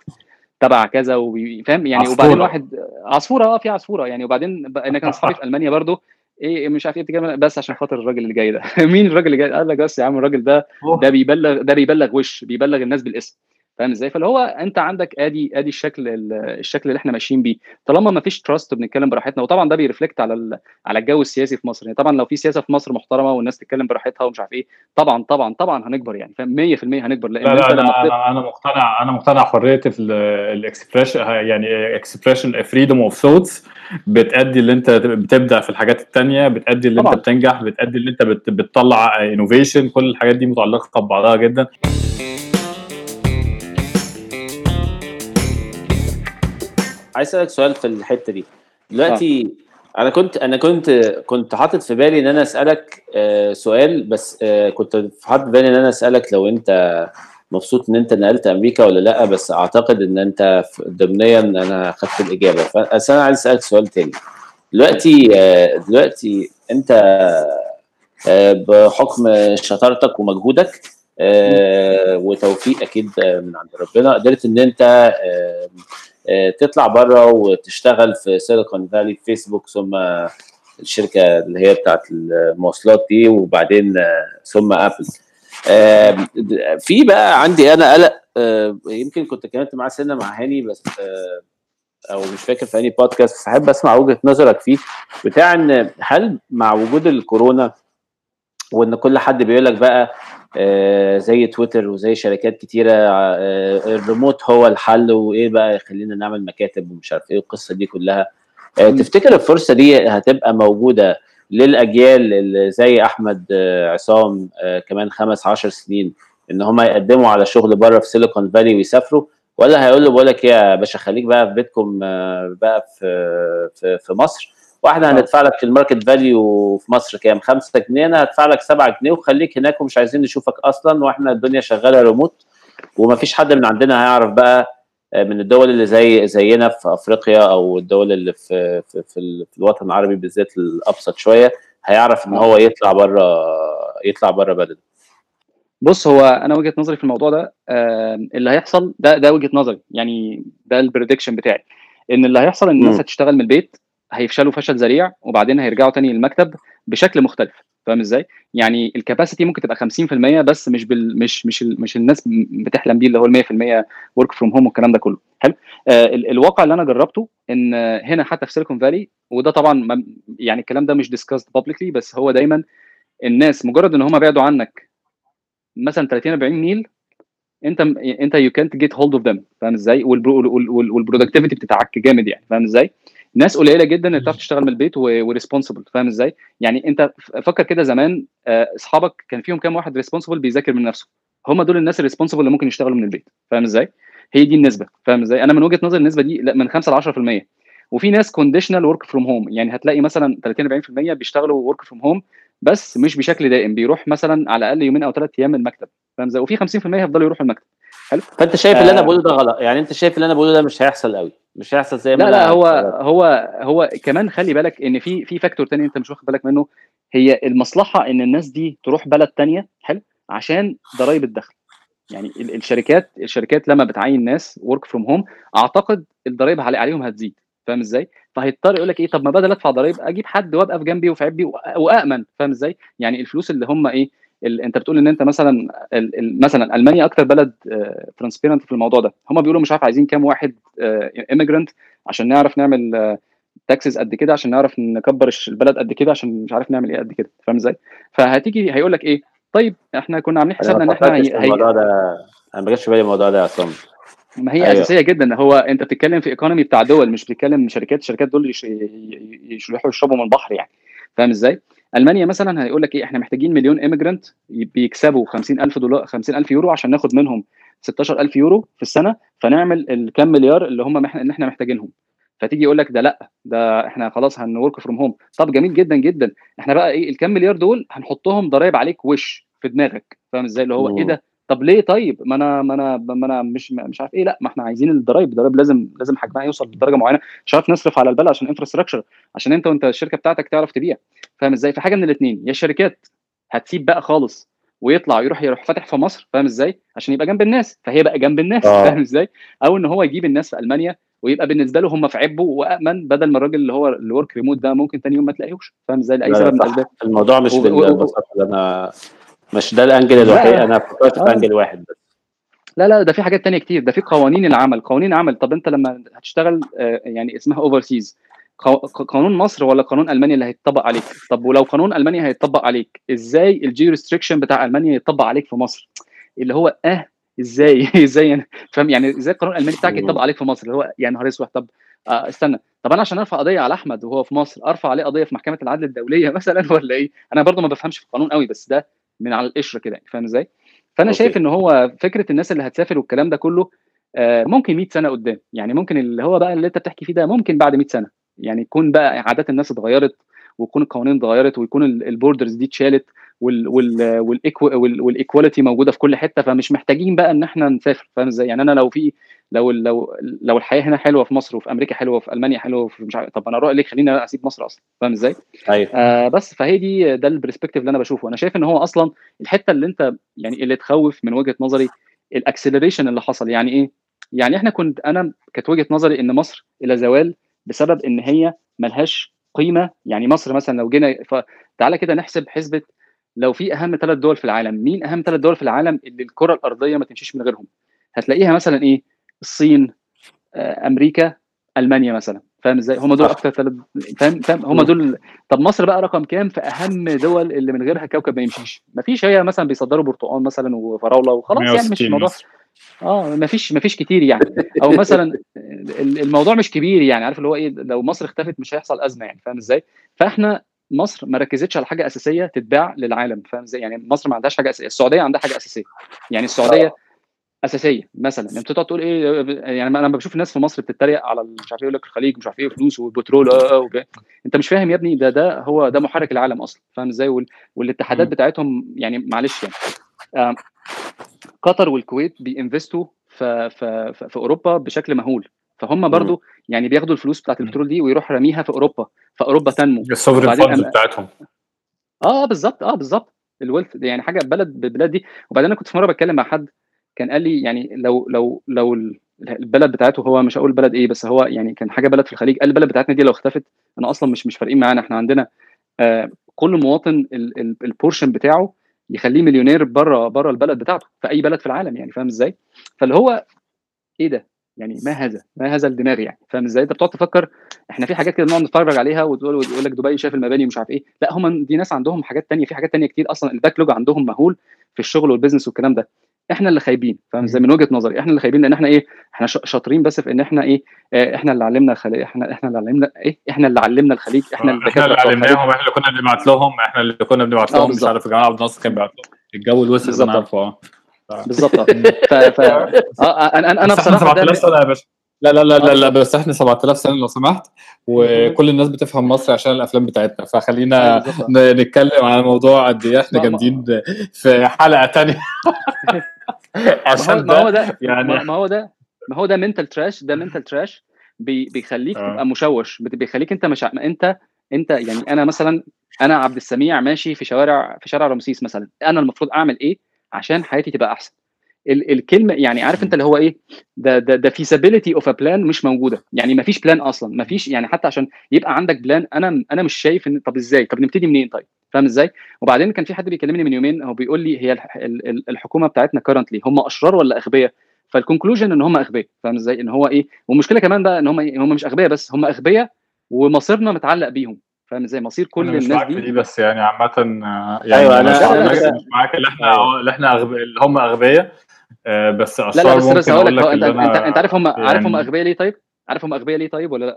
تبع كذا وفاهم يعني. عصفورة. وبعدين واحد عصفورة آه في عصفورة يعني. وبعدين أنا كان اصحابي في ألمانيا برضو إيه مش عارف إيه بتتكلم بس عشان خاطر الراجل اللي جاي ده. [LAUGHS] مين الراجل اللي جاي؟ قال لك بس يا عم الراجل ده ده بيبلغ ده بيبلغ وش بيبلغ الناس بالاسم. فاهم إزاي؟ فاللي هو أنت عندك آدي آدي الشكل الشكل اللي إحنا ماشيين بيه. طالما ما فيش trust بنتكلم براحتنا وطبعا ده بي reflect على على الجو السياسي في مصر. يعني طبعا لو في سياسة في مصر محترمة والناس تتكلم براحتها ومش عارف إيه طبعا طبعا طبعا هنكبر يعني فاهم؟ 100% هنكبر. لأن لا لا أنت لما أنا, أنا مقتنع أنا مقتنع حرية ال expression يعني expression freedom of thoughts بتأدي اللي أنت بتبدع في الحاجات التانية بتأدي اللي طبعا. انت بتنجح بتأدي اللي أنت بتطلع انوفيشن كل الحاجات دي متعلقة ببعضها جدا. عايز أسألك سؤال في الحتة دي. دلوقتي آه. أنا كنت أنا كنت كنت حاطط في بالي إن أنا أسألك آه سؤال بس آه كنت حاطط في بالي إن أنا أسألك لو أنت مبسوط إن أنت نقلت أمريكا ولا لأ بس أعتقد إن أنت ضمنيا أنا خدت الإجابة. بس أنا عايز أسألك سؤال تاني. دلوقتي آه دلوقتي أنت آه بحكم شطارتك ومجهودك آه وتوفيق أكيد من عند ربنا قدرت إن أنت تطلع بره وتشتغل في سيليكون فالي فيسبوك ثم الشركة اللي هي بتاعت المواصلات دي وبعدين ثم أبل. في بقى عندي أنا قلق يمكن كنت اتكلمت مع سنة مع هاني بس أو مش فاكر في اني بودكاست أحب أسمع وجهة نظرك فيه بتاع إن هل مع وجود الكورونا وإن كل حد بيقول لك بقى آه زي تويتر وزي شركات كتيرة آه الريموت هو الحل وإيه بقى يخلينا نعمل مكاتب ومش عارف إيه القصة دي كلها. آه تفتكر الفرصة دي هتبقى موجودة للأجيال اللي زي أحمد عصام كمان خمس عشر سنين إن هم يقدموا على شغل بره في سيليكون فالي ويسافروا؟ ولا هيقول له بقول لك يا باشا خليك بقى في بيتكم بقى في, في مصر واحدة هندفع لك ال market value في مصر كام؟ 5 جنيه. أنا هدفع لك 7 جنيه وخليك هناك ومش عايزين نشوفك أصلا وإحنا الدنيا شغالة ريموت ومفيش حد من عندنا هيعرف بقى من الدول اللي زي زينا في أفريقيا أو الدول اللي في في, في, في الوطن العربي بالذات الأبسط شوية هيعرف إن هو يطلع بره يطلع بره بلده. بص هو أنا وجهة نظري في الموضوع ده اللي هيحصل ده ده وجهة نظري. يعني ده ال prediction بتاعي. إن اللي هيحصل إن الناس هتشتغل من البيت هيفشلوا فشل ذريع وبعدين هيرجعوا تاني للمكتب بشكل مختلف. فاهم إزاي؟ يعني ال capacity ممكن تبقى 50% بس مش بال مش مش ال مش الناس بتحلم بيه اللي هو ال 100% work from home والكلام ده كله. حلو؟ آه الواقع اللي أنا جربته إن هنا حتى في Silicon Valley وده طبعا يعني الكلام ده مش discussed publicly بس هو دايما الناس مجرد إن هم بعدوا عنك مثلا 30 40 ميل أنت أنت يو كانت جيت هولد اوف ذم فاهم إزاي؟ وال productivity بتتعك جامد يعني. فاهم إزاي؟ ناس قليلة جدا اللي بتعرف تشتغل من البيت و responsible فاهم إزاي؟ يعني أنت فكر كده زمان أصحابك كان فيهم كام واحد responsible بيذاكر من نفسه؟ هم دول الناس ال responsible اللي ممكن يشتغلوا من البيت فاهم إزاي؟ هي دي النسبة فاهم إزاي؟ أنا من وجهة نظري النسبة دي لا من 5 ل 10% وفي ناس conditional work from home يعني هتلاقي مثلا 30 40% بيشتغلوا work from home بس مش بشكل دائم بيروح مثلا على الأقل يومين أو ثلاث أيام المكتب فاهم إزاي؟ وفي 50% هيفضلوا يروحوا المكتب. حلو. فأنت شايف آه اللي أنا بقوله ده غلط؟ يعني أنت شايف اللي أنا بقوله ده مش هيحصل قوي مش هيحصل زي ما لا لا هو هو هو كمان خلي بالك إن في في factor تاني أنت مش واخد بالك منه. هي المصلحة إن الناس دي تروح بلد تانية حلو عشان ضرائب الدخل. يعني الشركات الشركات لما بتعين ناس work from home أعتقد الضرائب عليهم هتزيد. فاهم إزاي؟ فهيضطر يقول لك إيه طب ما بدل أدفع ضرائب أجيب حد وأبقى في جنبي وفي عبي وامن فاهم إزاي؟ يعني الفلوس اللي هم إيه انت بتقول ان انت مثلا مثلا ألمانيا أكتر بلد transparent في الموضوع ده. هم بيقولوا مش عارف عايزين كام واحد immigrant عشان نعرف نعمل taxes قد كده عشان نعرف نكبر البلد قد كده عشان مش عارف نعمل إيه قد كده. فاهم إزاي؟ فهتيجي هيقول لك إيه؟ طيب إحنا كنا عاملين حسابنا إن إحنا هي... الموضوع ده؟ أنا ما جاش في بالي الموضوع ده عصام ما هي أيوة. أساسية جدا. هو أنت بتتكلم في economy بتاع دول مش بتتكلم شركات الشركات دول يروحوا يشربوا من البحر يعني. فاهم إزاي؟ ألمانيا مثلا هيقول لك إيه إحنا محتاجين مليون immigrant بيكسبوا 50000 دولار 50000 يورو عشان ناخد منهم 16000 يورو في السنة فنعمل الكام مليار اللي هم. اللي إحنا محتاجينهم. فتيجي يقول لك ده لأ ده إحنا خلاص هن work from home طب جميل جدا جدا. إحنا بقى إيه الكام مليار دول هنحطهم ضرايب عليك وش في دماغك. فاهم إزاي؟ اللي هو إيه ده؟ طب ليه طيب؟ ما أنا ما أنا ما أنا مش مش عارف إيه. لأ ما إحنا عايزين الضرايب. الضرايب لازم لازم حجمها يوصل لدرجة معينة. مش عارف نصرف على البلد عشان infrastructure عشان أنت وأنت الشركة بتاعتك تعرف تبيع. فاهم إزاي؟ في حاجة من الاثنين يا الشركات هتسيب بقى خالص ويطلع يروح يروح فاتح في مصر فاهم إزاي؟ عشان يبقى جنب الناس. فهي بقى جنب الناس آه. فاهم إزاي؟ أو إن هو يجيب الناس في ألمانيا ويبقى بالنسبة له هم في عبه وامن بدل ما الراجل اللي هو ال work remote ده ممكن تاني يوم ما تلاقيهوش. فاهم إزاي؟ لأي سبب من الأسباب. الموضوع مش بالبساطة اللي أنا مش ده ال angle الوحيد أنا فكرت في angle واحد بس. لا لا ده في حاجات تانية كتير. ده في قوانين العمل. قوانين عمل. طب أنت لما هتشتغل يعني اسمها overseas قانون مصر ولا قانون ألمانيا اللي هيتطبق عليك؟ طب ولو قانون ألمانيا هيتطبق عليك إزاي ال jurisdiction بتاع ألمانيا يتطبق عليك في مصر؟ اللي هو آه إزاي؟ [LAUGHS] إزاي يعني؟ فاهم؟ يعني إزاي القانون الألماني بتاعك يتطبق عليك في مصر؟ اللي هو يا نهار أسود. طب آه استنى. طب أنا عشان أرفع قضية على أحمد وهو في مصر أرفع عليه قضية في محكمة العدل الدولية [LAUGHS] مثلا ولا إيه؟ أنا برضو ما بفهمش في القانون قوي بس ده من على القشرة كده فاهم إزاي؟ فأنا okay. شايف إن هو فكرة الناس اللي هتسافر والكلام ده كله آه ممكن 100 سنة قدام. يعني ممكن اللي هو بقى اللي أنت بتحكي فيه ده ممكن بعد 100 سنة. يعني يكون بقى عادات الناس اتغيرت ويكون القوانين اتغيرت ويكون ال borders دي اتشالت وال equality موجودة في كل حتة فمش محتاجين بقى إن إحنا نسافر فاهم إزاي؟ يعني أنا لو في لو لو لو الحياة هنا حلوة في مصر وفي أمريكا حلوة وفي ألمانيا حلوة وفي مش عارف طب أنا أروح ليه خليني أسيب مصر أصلا فاهم إزاي؟ أيوه. آه بس فهي دي ده ال perspective اللي أنا بشوفه. أنا شايف إن هو أصلا الحتة اللي أنت يعني اللي تخوف من وجهة نظري ال acceleration اللي حصل. يعني إيه؟ يعني إحنا كنت أنا كانت وجهة نظري إن مصر إلى زوال بسبب إن هي ملهاش قيمة. يعني مصر مثلا لو جينا تعالى كده نحسب حسبة لو في أهم ثلاث دول في العالم مين أهم ثلاث دول في العالم اللي الكرة الأرضية ما تمشيش من غيرهم؟ هتلاقيها مثلا إيه؟ الصين آه، أمريكا ألمانيا مثلا. فاهم إزاي؟ هم دول أكتر ثلاث فاهم؟ فاهم؟ هم دول طب مصر بقى رقم كام في أهم دول اللي من غيرها الكوكب ما يمشيش؟ ما فيش هي مثلا بيصدروا برتقال مثلا وفراولة وخلاص يعني مش الموضوع آه ما فيش ما فيش كتير يعني. أو مثلا الموضوع مش كبير يعني عارف اللي هو إيه؟ لو مصر اختفت مش هيحصل أزمة يعني فاهم إزاي؟ فإحنا مصر ما ركزتش على حاجة أساسية تتباع للعالم فاهم إزاي؟ يعني مصر ما عندهاش حاجة أساسية السعودية عندها حاجة أساسية. يعني السعودية أساسية مثلا. انت تقعد تقول إيه يعني أنا بشوف الناس في مصر بتتريق على مش عارف يقول لك الخليج مش عارف إيه فلوس والبترول آه آه أنت مش فاهم يا ابني ده ده هو ده محرك العالم أصلا. فاهم إزاي؟ وال... والاتحادات بتاعتهم يعني معلش يعني آه قطر والكويت بي invest وا في في في أوروبا بشكل مهول. فهم برضو يعني بياخدوا الفلوس بتاعت البترول دي ويروح راميها في أوروبا. فأوروبا تنمو. ال sovereign fund بتاعتهم. آه بالظبط آه بالظبط. ال wealth يعني حاجة بلد بالبلاد دي. وبعدين أنا كنت في مرة بتكلم مع حد كان قال لي يعني لو لو لو البلد بتاعته هو مش هقول بلد إيه بس هو يعني كان حاجة بلد في الخليج قال البلد بتاعتنا دي لو اختفت أنا أصلا مش مش فارقين معانا إحنا عندنا آه كل مواطن ال portion بتاعه يخليه مليونير بره بره البلد بتاعته في أي بلد في العالم يعني فاهم إزاي؟ فاللي هو إيه ده؟ يعني ما هذا؟ ما هذا الدماغ يعني فاهم إزاي؟ أنت بتقعد تفكر إحنا في حاجات كده بنقعد نتفرج عليها وتقول لك دبي شايف المباني ومش عارف إيه، لأ هم دي ناس عندهم حاجات تانية في حاجات تانية كتير أصلا ال backlog عندهم مهول في الشغل وال business والكلام ده إحنا اللي خايبين فاهم؟ إزاي من وجهة نظري إحنا اللي خايبين لأن إحنا إيه إحنا شاطرين بس في ان إحنا إيه آه إحنا اللي علمنا الخليج إحنا إحنا اللي علمنا إيه إحنا اللي علمنا الخليج إحنا اللي إحنا اللي علمناهم إحنا اللي كنا بنبعت لهم إحنا اللي كنا بنبعت لهم مش عارف جمال عبد الناصر كان بيبعت لهم. الجو الوسط أنا عارفه آه بالظبط. [LAUGHS] ف ف آه أنا أنا بصراحة 7000 سنة يا باشا. لا لا لا لا, لا بس إحنا 7000 سنة لو سمحت وكل الناس بتفهم مصر عشان الأفلام بتاعتنا فخلينا نتكلم على موضوع قد إيه إحنا جامدين في حلقة ثانية [LAUGHS] عشان ما هو ده يعني ما هو ده ما هو ده منتال تراش ده منتال تراش بيخليك آه. تبقى مشوش بيخليك انت مش انت انت يعني أنا مثلا أنا عبد السميع ماشي في شوارع في شارع رمسيس مثلا أنا المفروض أعمل إيه عشان حياتي تبقى أحسن ال الكلمة يعني عارف انت اللي هو إيه ده ده ده feasibility of a plan مش موجودة. يعني ما فيش plan أصلا ما فيش يعني حتى عشان يبقى عندك plan أنا أنا مش شايف إن طب إزاي؟ طب نبتدي منين؟ طيب فاهم إزاي؟ وبعدين كان في حد بيكلمني من يومين هو بيقول لي هي الحكومة بتاعتنا currently هم أشرار ولا أغبياء؟ فال conclusion إن هم أغبياء فاهم إزاي؟ إن هو إيه والمشكلة كمان بقى إن هم هم مش أغبياء بس هم أغبياء ومصيرنا متعلق بيهم فاهم إزاي؟ مصير كل أنا مش الناس معاك دي. دي بس يعني عامة آه، يعني أيوة، أنا أنا- مش معاك اللي إحنا اللي إحنا. اللي هم أغبياء آه، بس لا لا أشرار بس بس هقول لك أنت أنت أنت عارف هم عارف هم يعني أغبياء ليه طيب؟ عارف هم أغبياء ليه طيب ولا لا؟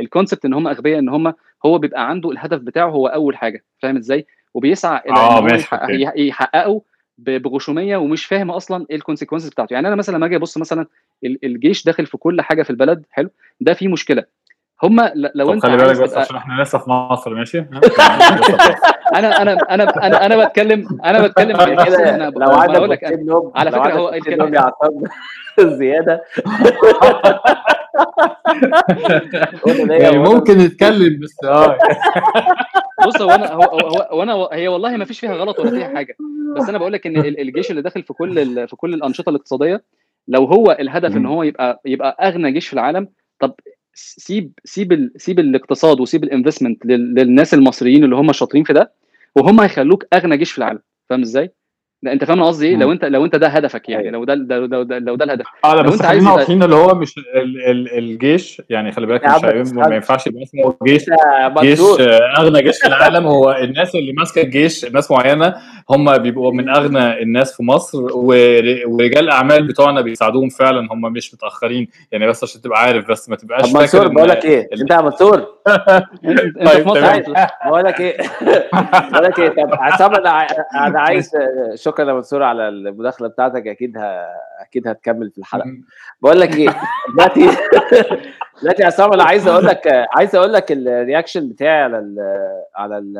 ال concept إن هم أغبياء إن هم هو بيبقى عنده الهدف بتاعه هو أول حاجة فاهم إزاي؟ وبيسعى إلى يحقق- يح- يحققه بغشومية ومش فاهم أصلا إيه ال consequences بتاعته يعني أنا مثلا لما أجي أبص مثلا ال- الجيش داخل في كل حاجة في البلد حلو ده فيه مشكلة هم لو انت خلي بالك بس عشان إحنا لسه في مصر ماشي؟ [LAUGHS] يعني أنا أنا أنا أنا أنا بتكلم أنا بتكلم كده أنا لو بقول لك على عندك هو نوم يا عصام زيادة يعني ممكن نتكلم بس [LAUGHS] آه بص هو أنا هو أنا هي والله ما فيش فيها غلط ولا فيها حاجة بس أنا بقول لك إن ال- الجيش اللي داخل في كل ال- في كل الأنشطة الاقتصادية لو هو الهدف إن. هو يبقى يبقى أغنى جيش في العالم طب سيب سيب ال سيب الاقتصاد وسيب الانفستمنت للناس المصريين اللي هم شاطرين في ده وهم هيخلوك أغنى جيش في العالم فاهم إزاي؟ لا انت فاهم قصدي إيه؟ لو انت لو انت ده هدفك يعني أيوة. لو ده لو ده, لو ده, لو ده الهدف. آه لا لو بس انت عايز خلينا واضحين اللي هو مش ال ال الجيش يعني خلي بالك مش ما ينفعش يبقى اسمه جيش. جيش منصور آه، أغنى جيش في العالم. هو الناس اللي ماسكة الجيش ناس معينة هم بيبقوا من أغنى الناس في مصر ور- ورجال الاعمال بتوعنا بيساعدوهم فعلا. هم مش متأخرين. يعني بس عشان تبقى عارف بس ما تبقاش طب فاكر منصور إن بقول لك إيه؟ انت يا منصور. انت طيب، في مصر بقول لك إيه؟ [LAUGHS] بقول لك إيه؟ طب عصام أنا عايز [LAUGHS] شكرا يا منصور على المداخلة بتاعتك. أكيد ه... أكيد هتكمل في الحلقة. بقول لك إيه؟ [LAUGHS] دلوقتي [LAUGHS] دلوقتي يا عصام أنا عايز أقول لك عايز أقول لك الرياكشن بتاعي على ال على ال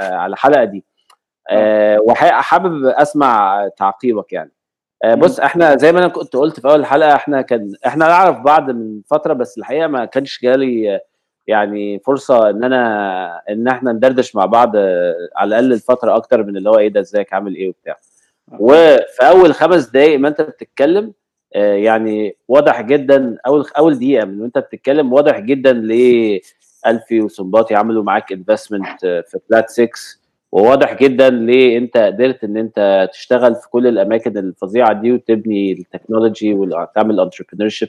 على الحلقة دي. أه. وحابب أسمع تعقيبك يعني. بص إحنا زي ما أنا كنت قلت في أول الحلقة إحنا كان إحنا نعرف بعض من فترة بس الحقيقة ما كانش جالي يعني فرصة إن أنا إن إحنا ندردش مع بعض آه، على الأقل الفترة أكتر من اللي هو إيه ده ازيك عامل إيه وبتاع. وفي أول خمس دقايق ما أنت بتتكلم آه، يعني واضح جدا أول أول دقيقة من وأنت بتتكلم واضح جدا ليه ألفي وسنباطي عملوا معاك investment في Flat 6 وواضح جدا ليه أنت قدرت إن أنت تشتغل في كل الأماكن الفظيعة دي وتبني ال technology وتعمل entrepreneurship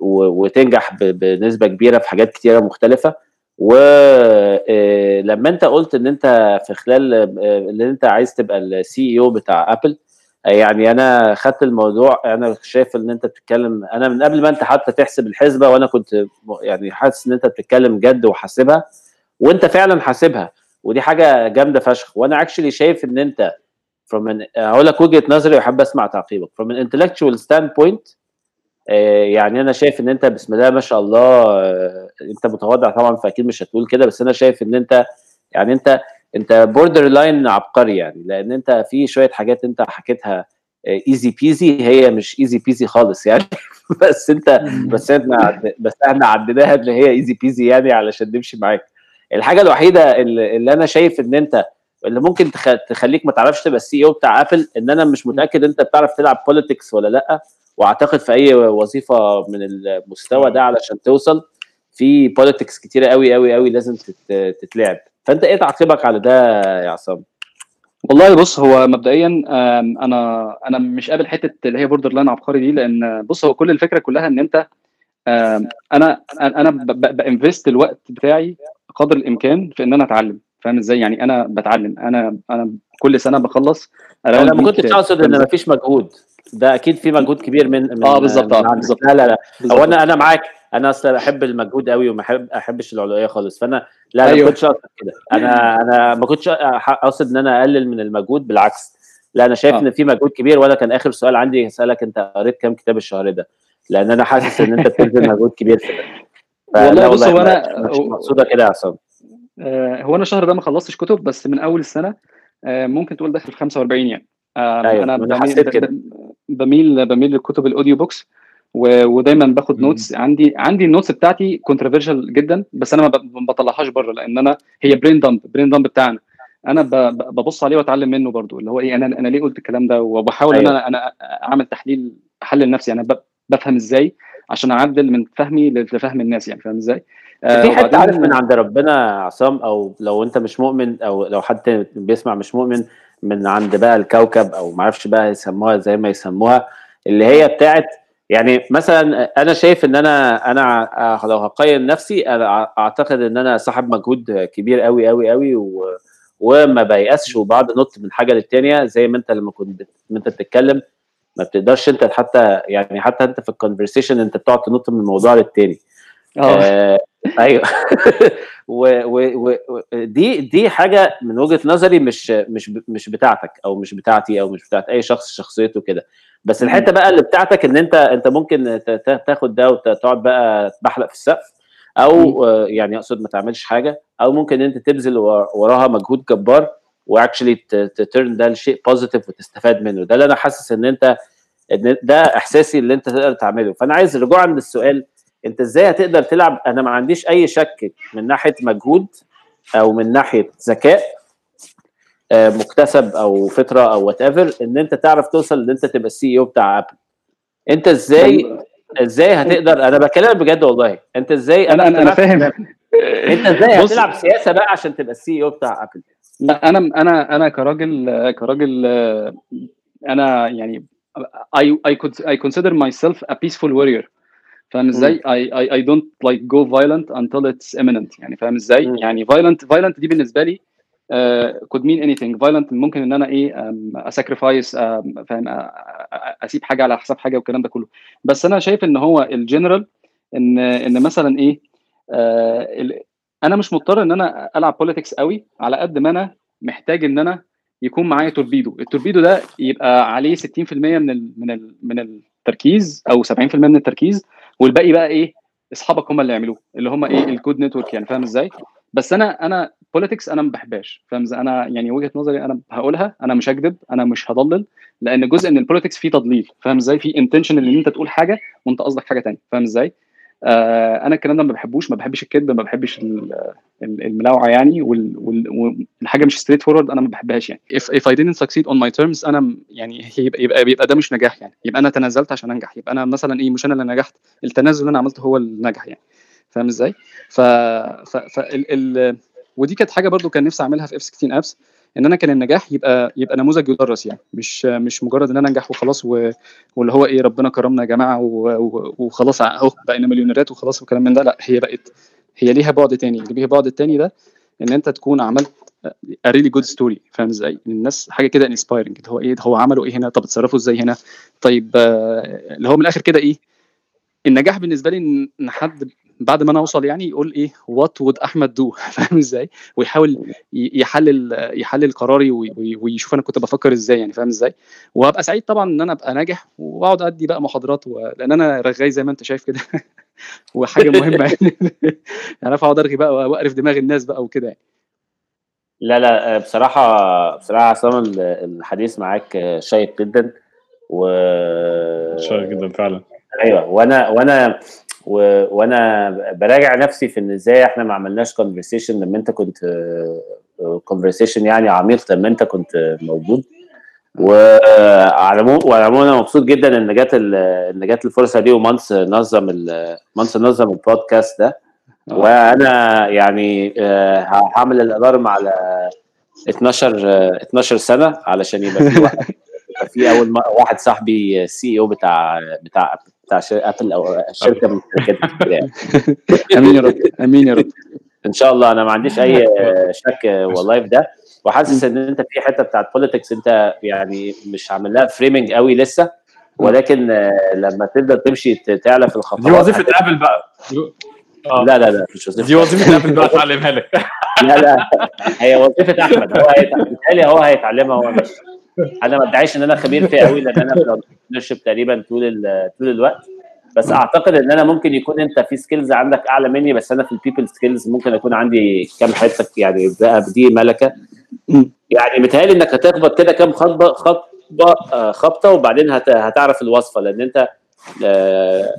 وتنجح ب- بنسبة كبيرة في حاجات كتيرة مختلفة. ولما انت قلت ان انت في خلال آه، اللي انت عايز تبقى ال CEO بتاع Apple آه، يعني أنا خدت الموضوع أنا شايف ان انت بتتكلم أنا من قبل ما انت حتى تحسب الحسبة وأنا كنت يعني حاسس ان انت بتتكلم جد وحاسبها وانت فعلا حاسبها ودي حاجة جامدة فشخ. وأنا actually شايف ان انت an هقول لك وجهة نظري وحابب أسمع تعقيبك. from an standpoint آه، يعني أنا شايف إن أنت بسم الله ما شاء الله آه، أنت متواضع طبعا فأكيد مش هتقول كده بس أنا شايف إن أنت يعني أنت أنت borderline عبقري يعني لأن أنت في شوية حاجات أنت حكيتها easy breezy هي مش easy breezy خالص يعني. [LAUGHS] بس أنت بس إحنا بس إحنا عديناها إن هي easy breezy يعني علشان نمشي معاك. الحاجة الوحيدة اللي, اللي أنا شايف إن أنت اللي ممكن تخ... تخليك ما تعرفش تبقى ال CEO بتاع Apple إن أنا مش متأكد أنت بتعرف تلعب politics ولا لأ. واعتقد في اي وظيفة من المستوى ده علشان توصل في politics كتيرة قوي قوي قوي لازم تت... تتلعب. فانت إيه تعقيبك على ده يا عصام؟ والله بص هو مبدئيا أنا أنا مش قابل حتة اللي هي borderline عبقري دي لأن بص هو كل الفكرة كلها إن أنت أنا أنا ب invest الوقت بتاعي قدر الإمكان في إن أنا أتعلم. فاهم إزاي؟ يعني أنا بتعلم. أنا أنا كل سنة بخلص أنا ما 100 كنتش. أقصد إن مفيش مجهود. ده أكيد في مجهود كبير من, من آه بالظبط آه عندك. بالظبط. لا لا لا. هو أنا أنا معاك. أنا أصلا بحب المجهود قوي وما احب أحبش العلوية خالص. فانا لا أنا أيوة. ما كنتش أقصد كده. أنا أنا ما كنتش أقصد إن أنا أقلل من المجهود بالعكس. لا أنا شايف آه. إن في مجهود كبير. وأنا كان آخر سؤال عندي اسالك أنت قريت كام كتاب الشهر ده؟ لأن أنا حاسس إن أنت بتبذل مجهود كبير في ده. والله بص هو مش مقصودة كده يا عصام. آه، هو أنا الشهر ده ما خلصتش كتب بس من أول السنة آه، ممكن تقول داخل في 45 يعني. آه، أيوة، أنا أنا بميل حسيت كده. بميل بميل للكتب ال audio books ودايما باخد. notes عندي عندي ال notes بتاعتي controversial جدا بس أنا ما بطلعهاش بره لأن أنا هي برين دامب برين دامب بتاعنا أنا ببص عليه وأتعلم منه برضو اللي هو إيه أنا أنا ليه قلت الكلام ده وبحاول إن أيوة. أنا أنا أعمل تحليل أحلل نفسي أنا بفهم إزاي عشان أعدل من فهمي لفهم الناس يعني فاهم إزاي؟ آه، في حتة وبعدين- عارف من عند ربنا عصام أو لو أنت مش مؤمن أو لو حد بيسمع مش مؤمن من عند بقى الكوكب أو ما أعرفش بقى يسموها زي ما يسموها اللي هي بتاعت يعني مثلا أنا شايف إن أنا أنا لو هقيم نفسي أنا أعتقد إن أنا صاحب مجهود كبير قوي قوي قوي و وما بيأسش وبعد نط من حاجة للتانية زي ما أنت لما كنت أنت بتتكلم. ما بتقدرش أنت حتى يعني حتى أنت في الكونفرسيشن أنت بتقعد تنط من موضوع للتاني. آه أيوه. [LAUGHS] ودي دي حاجة من وجهة نظري مش مش مش بتاعتك أو مش بتاعتي أو مش بتاعت أي شخص شخصيته كده. بس الحتة بقى اللي بتاعتك إن أنت أنت ممكن تاخد ده وتقعد بقى تبحلق في السقف أو يعني أقصد ما تعملش حاجة أو ممكن أنت تبذل وراها مجهود جبار و actually turn ده لشيء positive وتستفاد منه. ده اللي أنا حاسس إن أنت إن ده إحساسي اللي أنت تقدر تعمله. فأنا عايز رجوعا للسؤال انت إزاي هتقدر تلعب؟ أنا ما عنديش اي شك من ناحية مجهود أو من ناحية ذكاء مكتسب أو فطرة أو whatever ان انت تعرف توصل ان انت تبقى ال CEO بتاع Apple انت إزاي إزاي هتقدر؟ أنا بكلمك بجد والله. انت إزاي أنا أنا, أنا فاهم. انت إزاي هتلعب سياسة بقى عشان تبقى ال CEO بتاع Apple لا أنا أنا أنا كراجل كراجل أنا يعني I I could I consider myself a peaceful warrior. فاهم إزاي؟ I I don't like go violent until it's imminent يعني فاهم إزاي؟ م. يعني violent violent دي بالنسبة لي uh, could mean anything violent ممكن إن أنا إيه ا sacrifice فاهم أسيب حاجة على حساب حاجة والكلام ده كله بس أنا شايف إن هو الجنرال إن إن مثلا إيه uh, أنا مش مضطر إن أنا ألعب politics قوي على قد ما أنا محتاج إن أنا يكون معايا torpedo ال torpedo ده يبقى عليه 60% من ال من ال من التركيز أو 70% من التركيز والباقي بقى إيه؟ أصحابك هم اللي يعملوه اللي هم إيه؟ ال good network يعني فاهم إزاي؟ بس أنا أنا politics أنا ما بحبهاش فاهم أنا يعني وجهة نظري أنا هقولها أنا مش هكذب أنا مش هضلل لأن جزء من ال politics فيه تضليل فاهم إزاي؟ في intention إن أنت تقول حاجة وأنت قصدك حاجة ثانية فاهم إزاي؟ أنا الكلام ده ما بحبوش ما بحبش الكذب ما بحبش الملاوعة يعني والحاجة مش straightforward أنا ما بحبهاش يعني. If, if I didn't succeed on my terms أنا يعني يبقى, يبقى يبقى ده مش نجاح يعني. يبقى أنا تنازلت عشان أنجح. يبقى أنا مثلا إيه مش أنا اللي نجحت التنازل اللي أنا عملته هو اللي نجح يعني. فاهم إزاي؟ ف, ف, ف ال, ال, ودي كانت حاجة برضو كان نفسي أعملها في F 16 Apps إن أنا كان النجاح يبقى يبقى نموذج يدرس يعني مش مش مجرد إن أنا أنجح وخلاص و... واللي هو إيه ربنا كرمنا يا جماعة و... و... وخلاص أهو بقينا مليونيرات وخلاص والكلام من ده. لا هي بقت هي ليها بعد تاني. اللي ليها بعد التاني ده إن أنت تكون عملت a really good story. فاهم إزاي؟ الناس حاجة كده inspiring اللي هو إيه هو عملوا إيه هنا؟ طب اتصرفوا إزاي هنا؟ طيب اللي هو من الآخر كده إيه النجاح بالنسبة لي إن حد بعد ما أنا اوصل يعني يقول إيه وات وود أحمد دو [LAUGHS] فاهم إزاي؟ ويحاول يحلل يحلل قراري ويشوف أنا كنت بفكر إزاي يعني فاهم إزاي؟ وهبقى سعيد طبعا إن أنا أبقى ناجح وأقعد أدي بقى محاضرات و... لأن أنا رغاي زي ما أنت شايف كده [LAUGHS] وحاجة مهمة يعني. [LAUGHS] يعني أقعد أرغي بقى وأقرف دماغ الناس بقى وكده يعني. لا لا بصراحة بصراحة عصام الحديث معاك شيق جدا و شيق جدا فعلا. أيوه وأنا وأنا و... وأنا براجع نفسي في إن إزاي إحنا ما عملناش conversation لما أنت كنت conversation يعني عميق لما أنت كنت موجود. وعلى العموم أنا مبسوط جدا إن جت إن جت الفرصة دي ومانس نظم مانس نظم البودكاست ده. وأنا يعني هعمل الاداره على 12 12 سنة علشان يبقى في واحد في أول واحد صاحبي CEO بتاع بتاع بتاع أبل أو شركة من الشركات يعني. [LAUGHS] أمين يا رب. أمين يا رب. إن شاء الله. أنا ما عنديش أي [LAUGHS] شك والله في ده. وحاسس إن أنت في حتة بتاعت politics أنت يعني مش عامل لها framing قوي لسه. ولكن لما تقدر تمشي تعلى في الخطوات. دي وظيفة ابل بقى. لا لا لا مش وظيفة. دي وظيفة ابل بقى اتعلمها لك. [LAUGHS] لا لا هي وظيفة أحمد. هو هيتعلمها هو هيتعلمها هو مش. أنا ما ادعيش إن أنا خبير فيها قوي لأن أنا في تقريبا طول طول الوقت. بس أعتقد إن أنا ممكن يكون أنت في skills عندك أعلى مني بس أنا في ال people skills ممكن اكون عندي كام حتة يعني دي ملكة. يعني متهيألي إنك هتخبط كده كام خبطة خبطة خبطة وبعدين هتعرف الوصفة. لأن أنت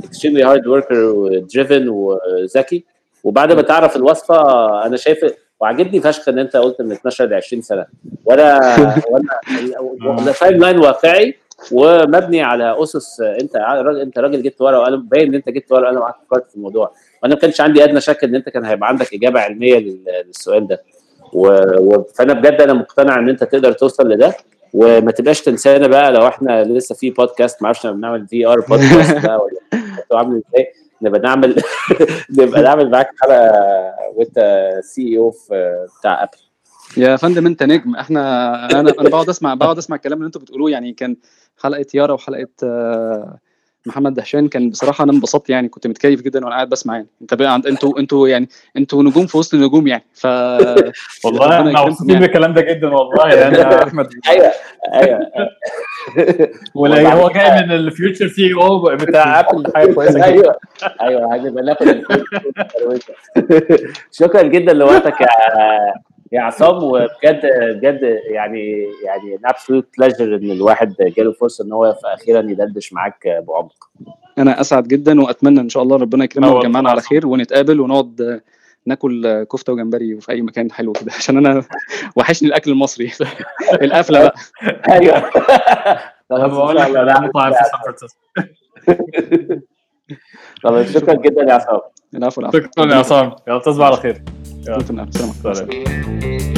extremely hard worker و driven وذكي. وبعد ما تعرف الوصفة أنا شايف وعجبني فشخ إن أنت قلت من 12 ل 20 سنة. وأنا [LAUGHS] وأنا timeline واقعي ومبني على أسس أنت راجل أنت راجل جبت ورقة وقلم باين إن أنت جبت ورقة وقلم وقعدت فكرت في الموضوع. وأنا ما كانش عندي أدنى شك إن أنت كان هيبقى عندك إجابة علمية للسؤال ده. و... فأنا بجد أنا مقتنع إن أنت تقدر توصل لده. وما تبقاش تنسانا بقى لو إحنا لسه في بودكاست ما أعرفش بنعمل VR بودكاست [LAUGHS] بقى ولا عامل إزاي. نبقى نعمل [LAUGHS] نبقى نعمل معاك حلقة وانت CEO بتاع ابل يا فندم انت نجم. إحنا أنا أنا بقعد اسمع بقعد اسمع الكلام اللي أنتوا بتقولوه. يعني كان حلقة يارا وحلقة محمد دهشان كان بصراحة أنا انبسطت يعني كنت متكيف جدا وأنا قاعد بسمع يعني. أنت بقى عند أنتوا أنتوا يعني أنتوا نجوم في وسط النجوم يعني. ف [LAUGHS] والله إحنا مبسوطين يعني. بالكلام ده جدا والله يعني يا [LAUGHS] احمد أيوه أيوه. ولا هو جاي من ال future CEO بتاع [LAUGHS] أبل حاجة كويسة أيوه أيوه هنبقى ناخد شكرا جدا لوقتك يا يا عصام وبجد بجد يعني يعني an absolute pleasure إن الواحد جاله فرصة إن هو أخيرا يدردش معاك بعمق. أنا أسعد جدا وأتمنى إن شاء الله ربنا يكرمنا ويجمعنا على خير ونتقابل ونقعد ناكل كفتة وجمبري في أي مكان حلو كده عشان أنا وحشني الأكل المصري. [LAUGHS] القفلة بقى. [LAUGHS] أيوه. بقول لك أنا مطعم في سان فرانسيسكو [LAUGHS] طب شكرا جدا يا عصام. العفو. شكرا يا عصام. يلا تصبح على خير. يلا سلام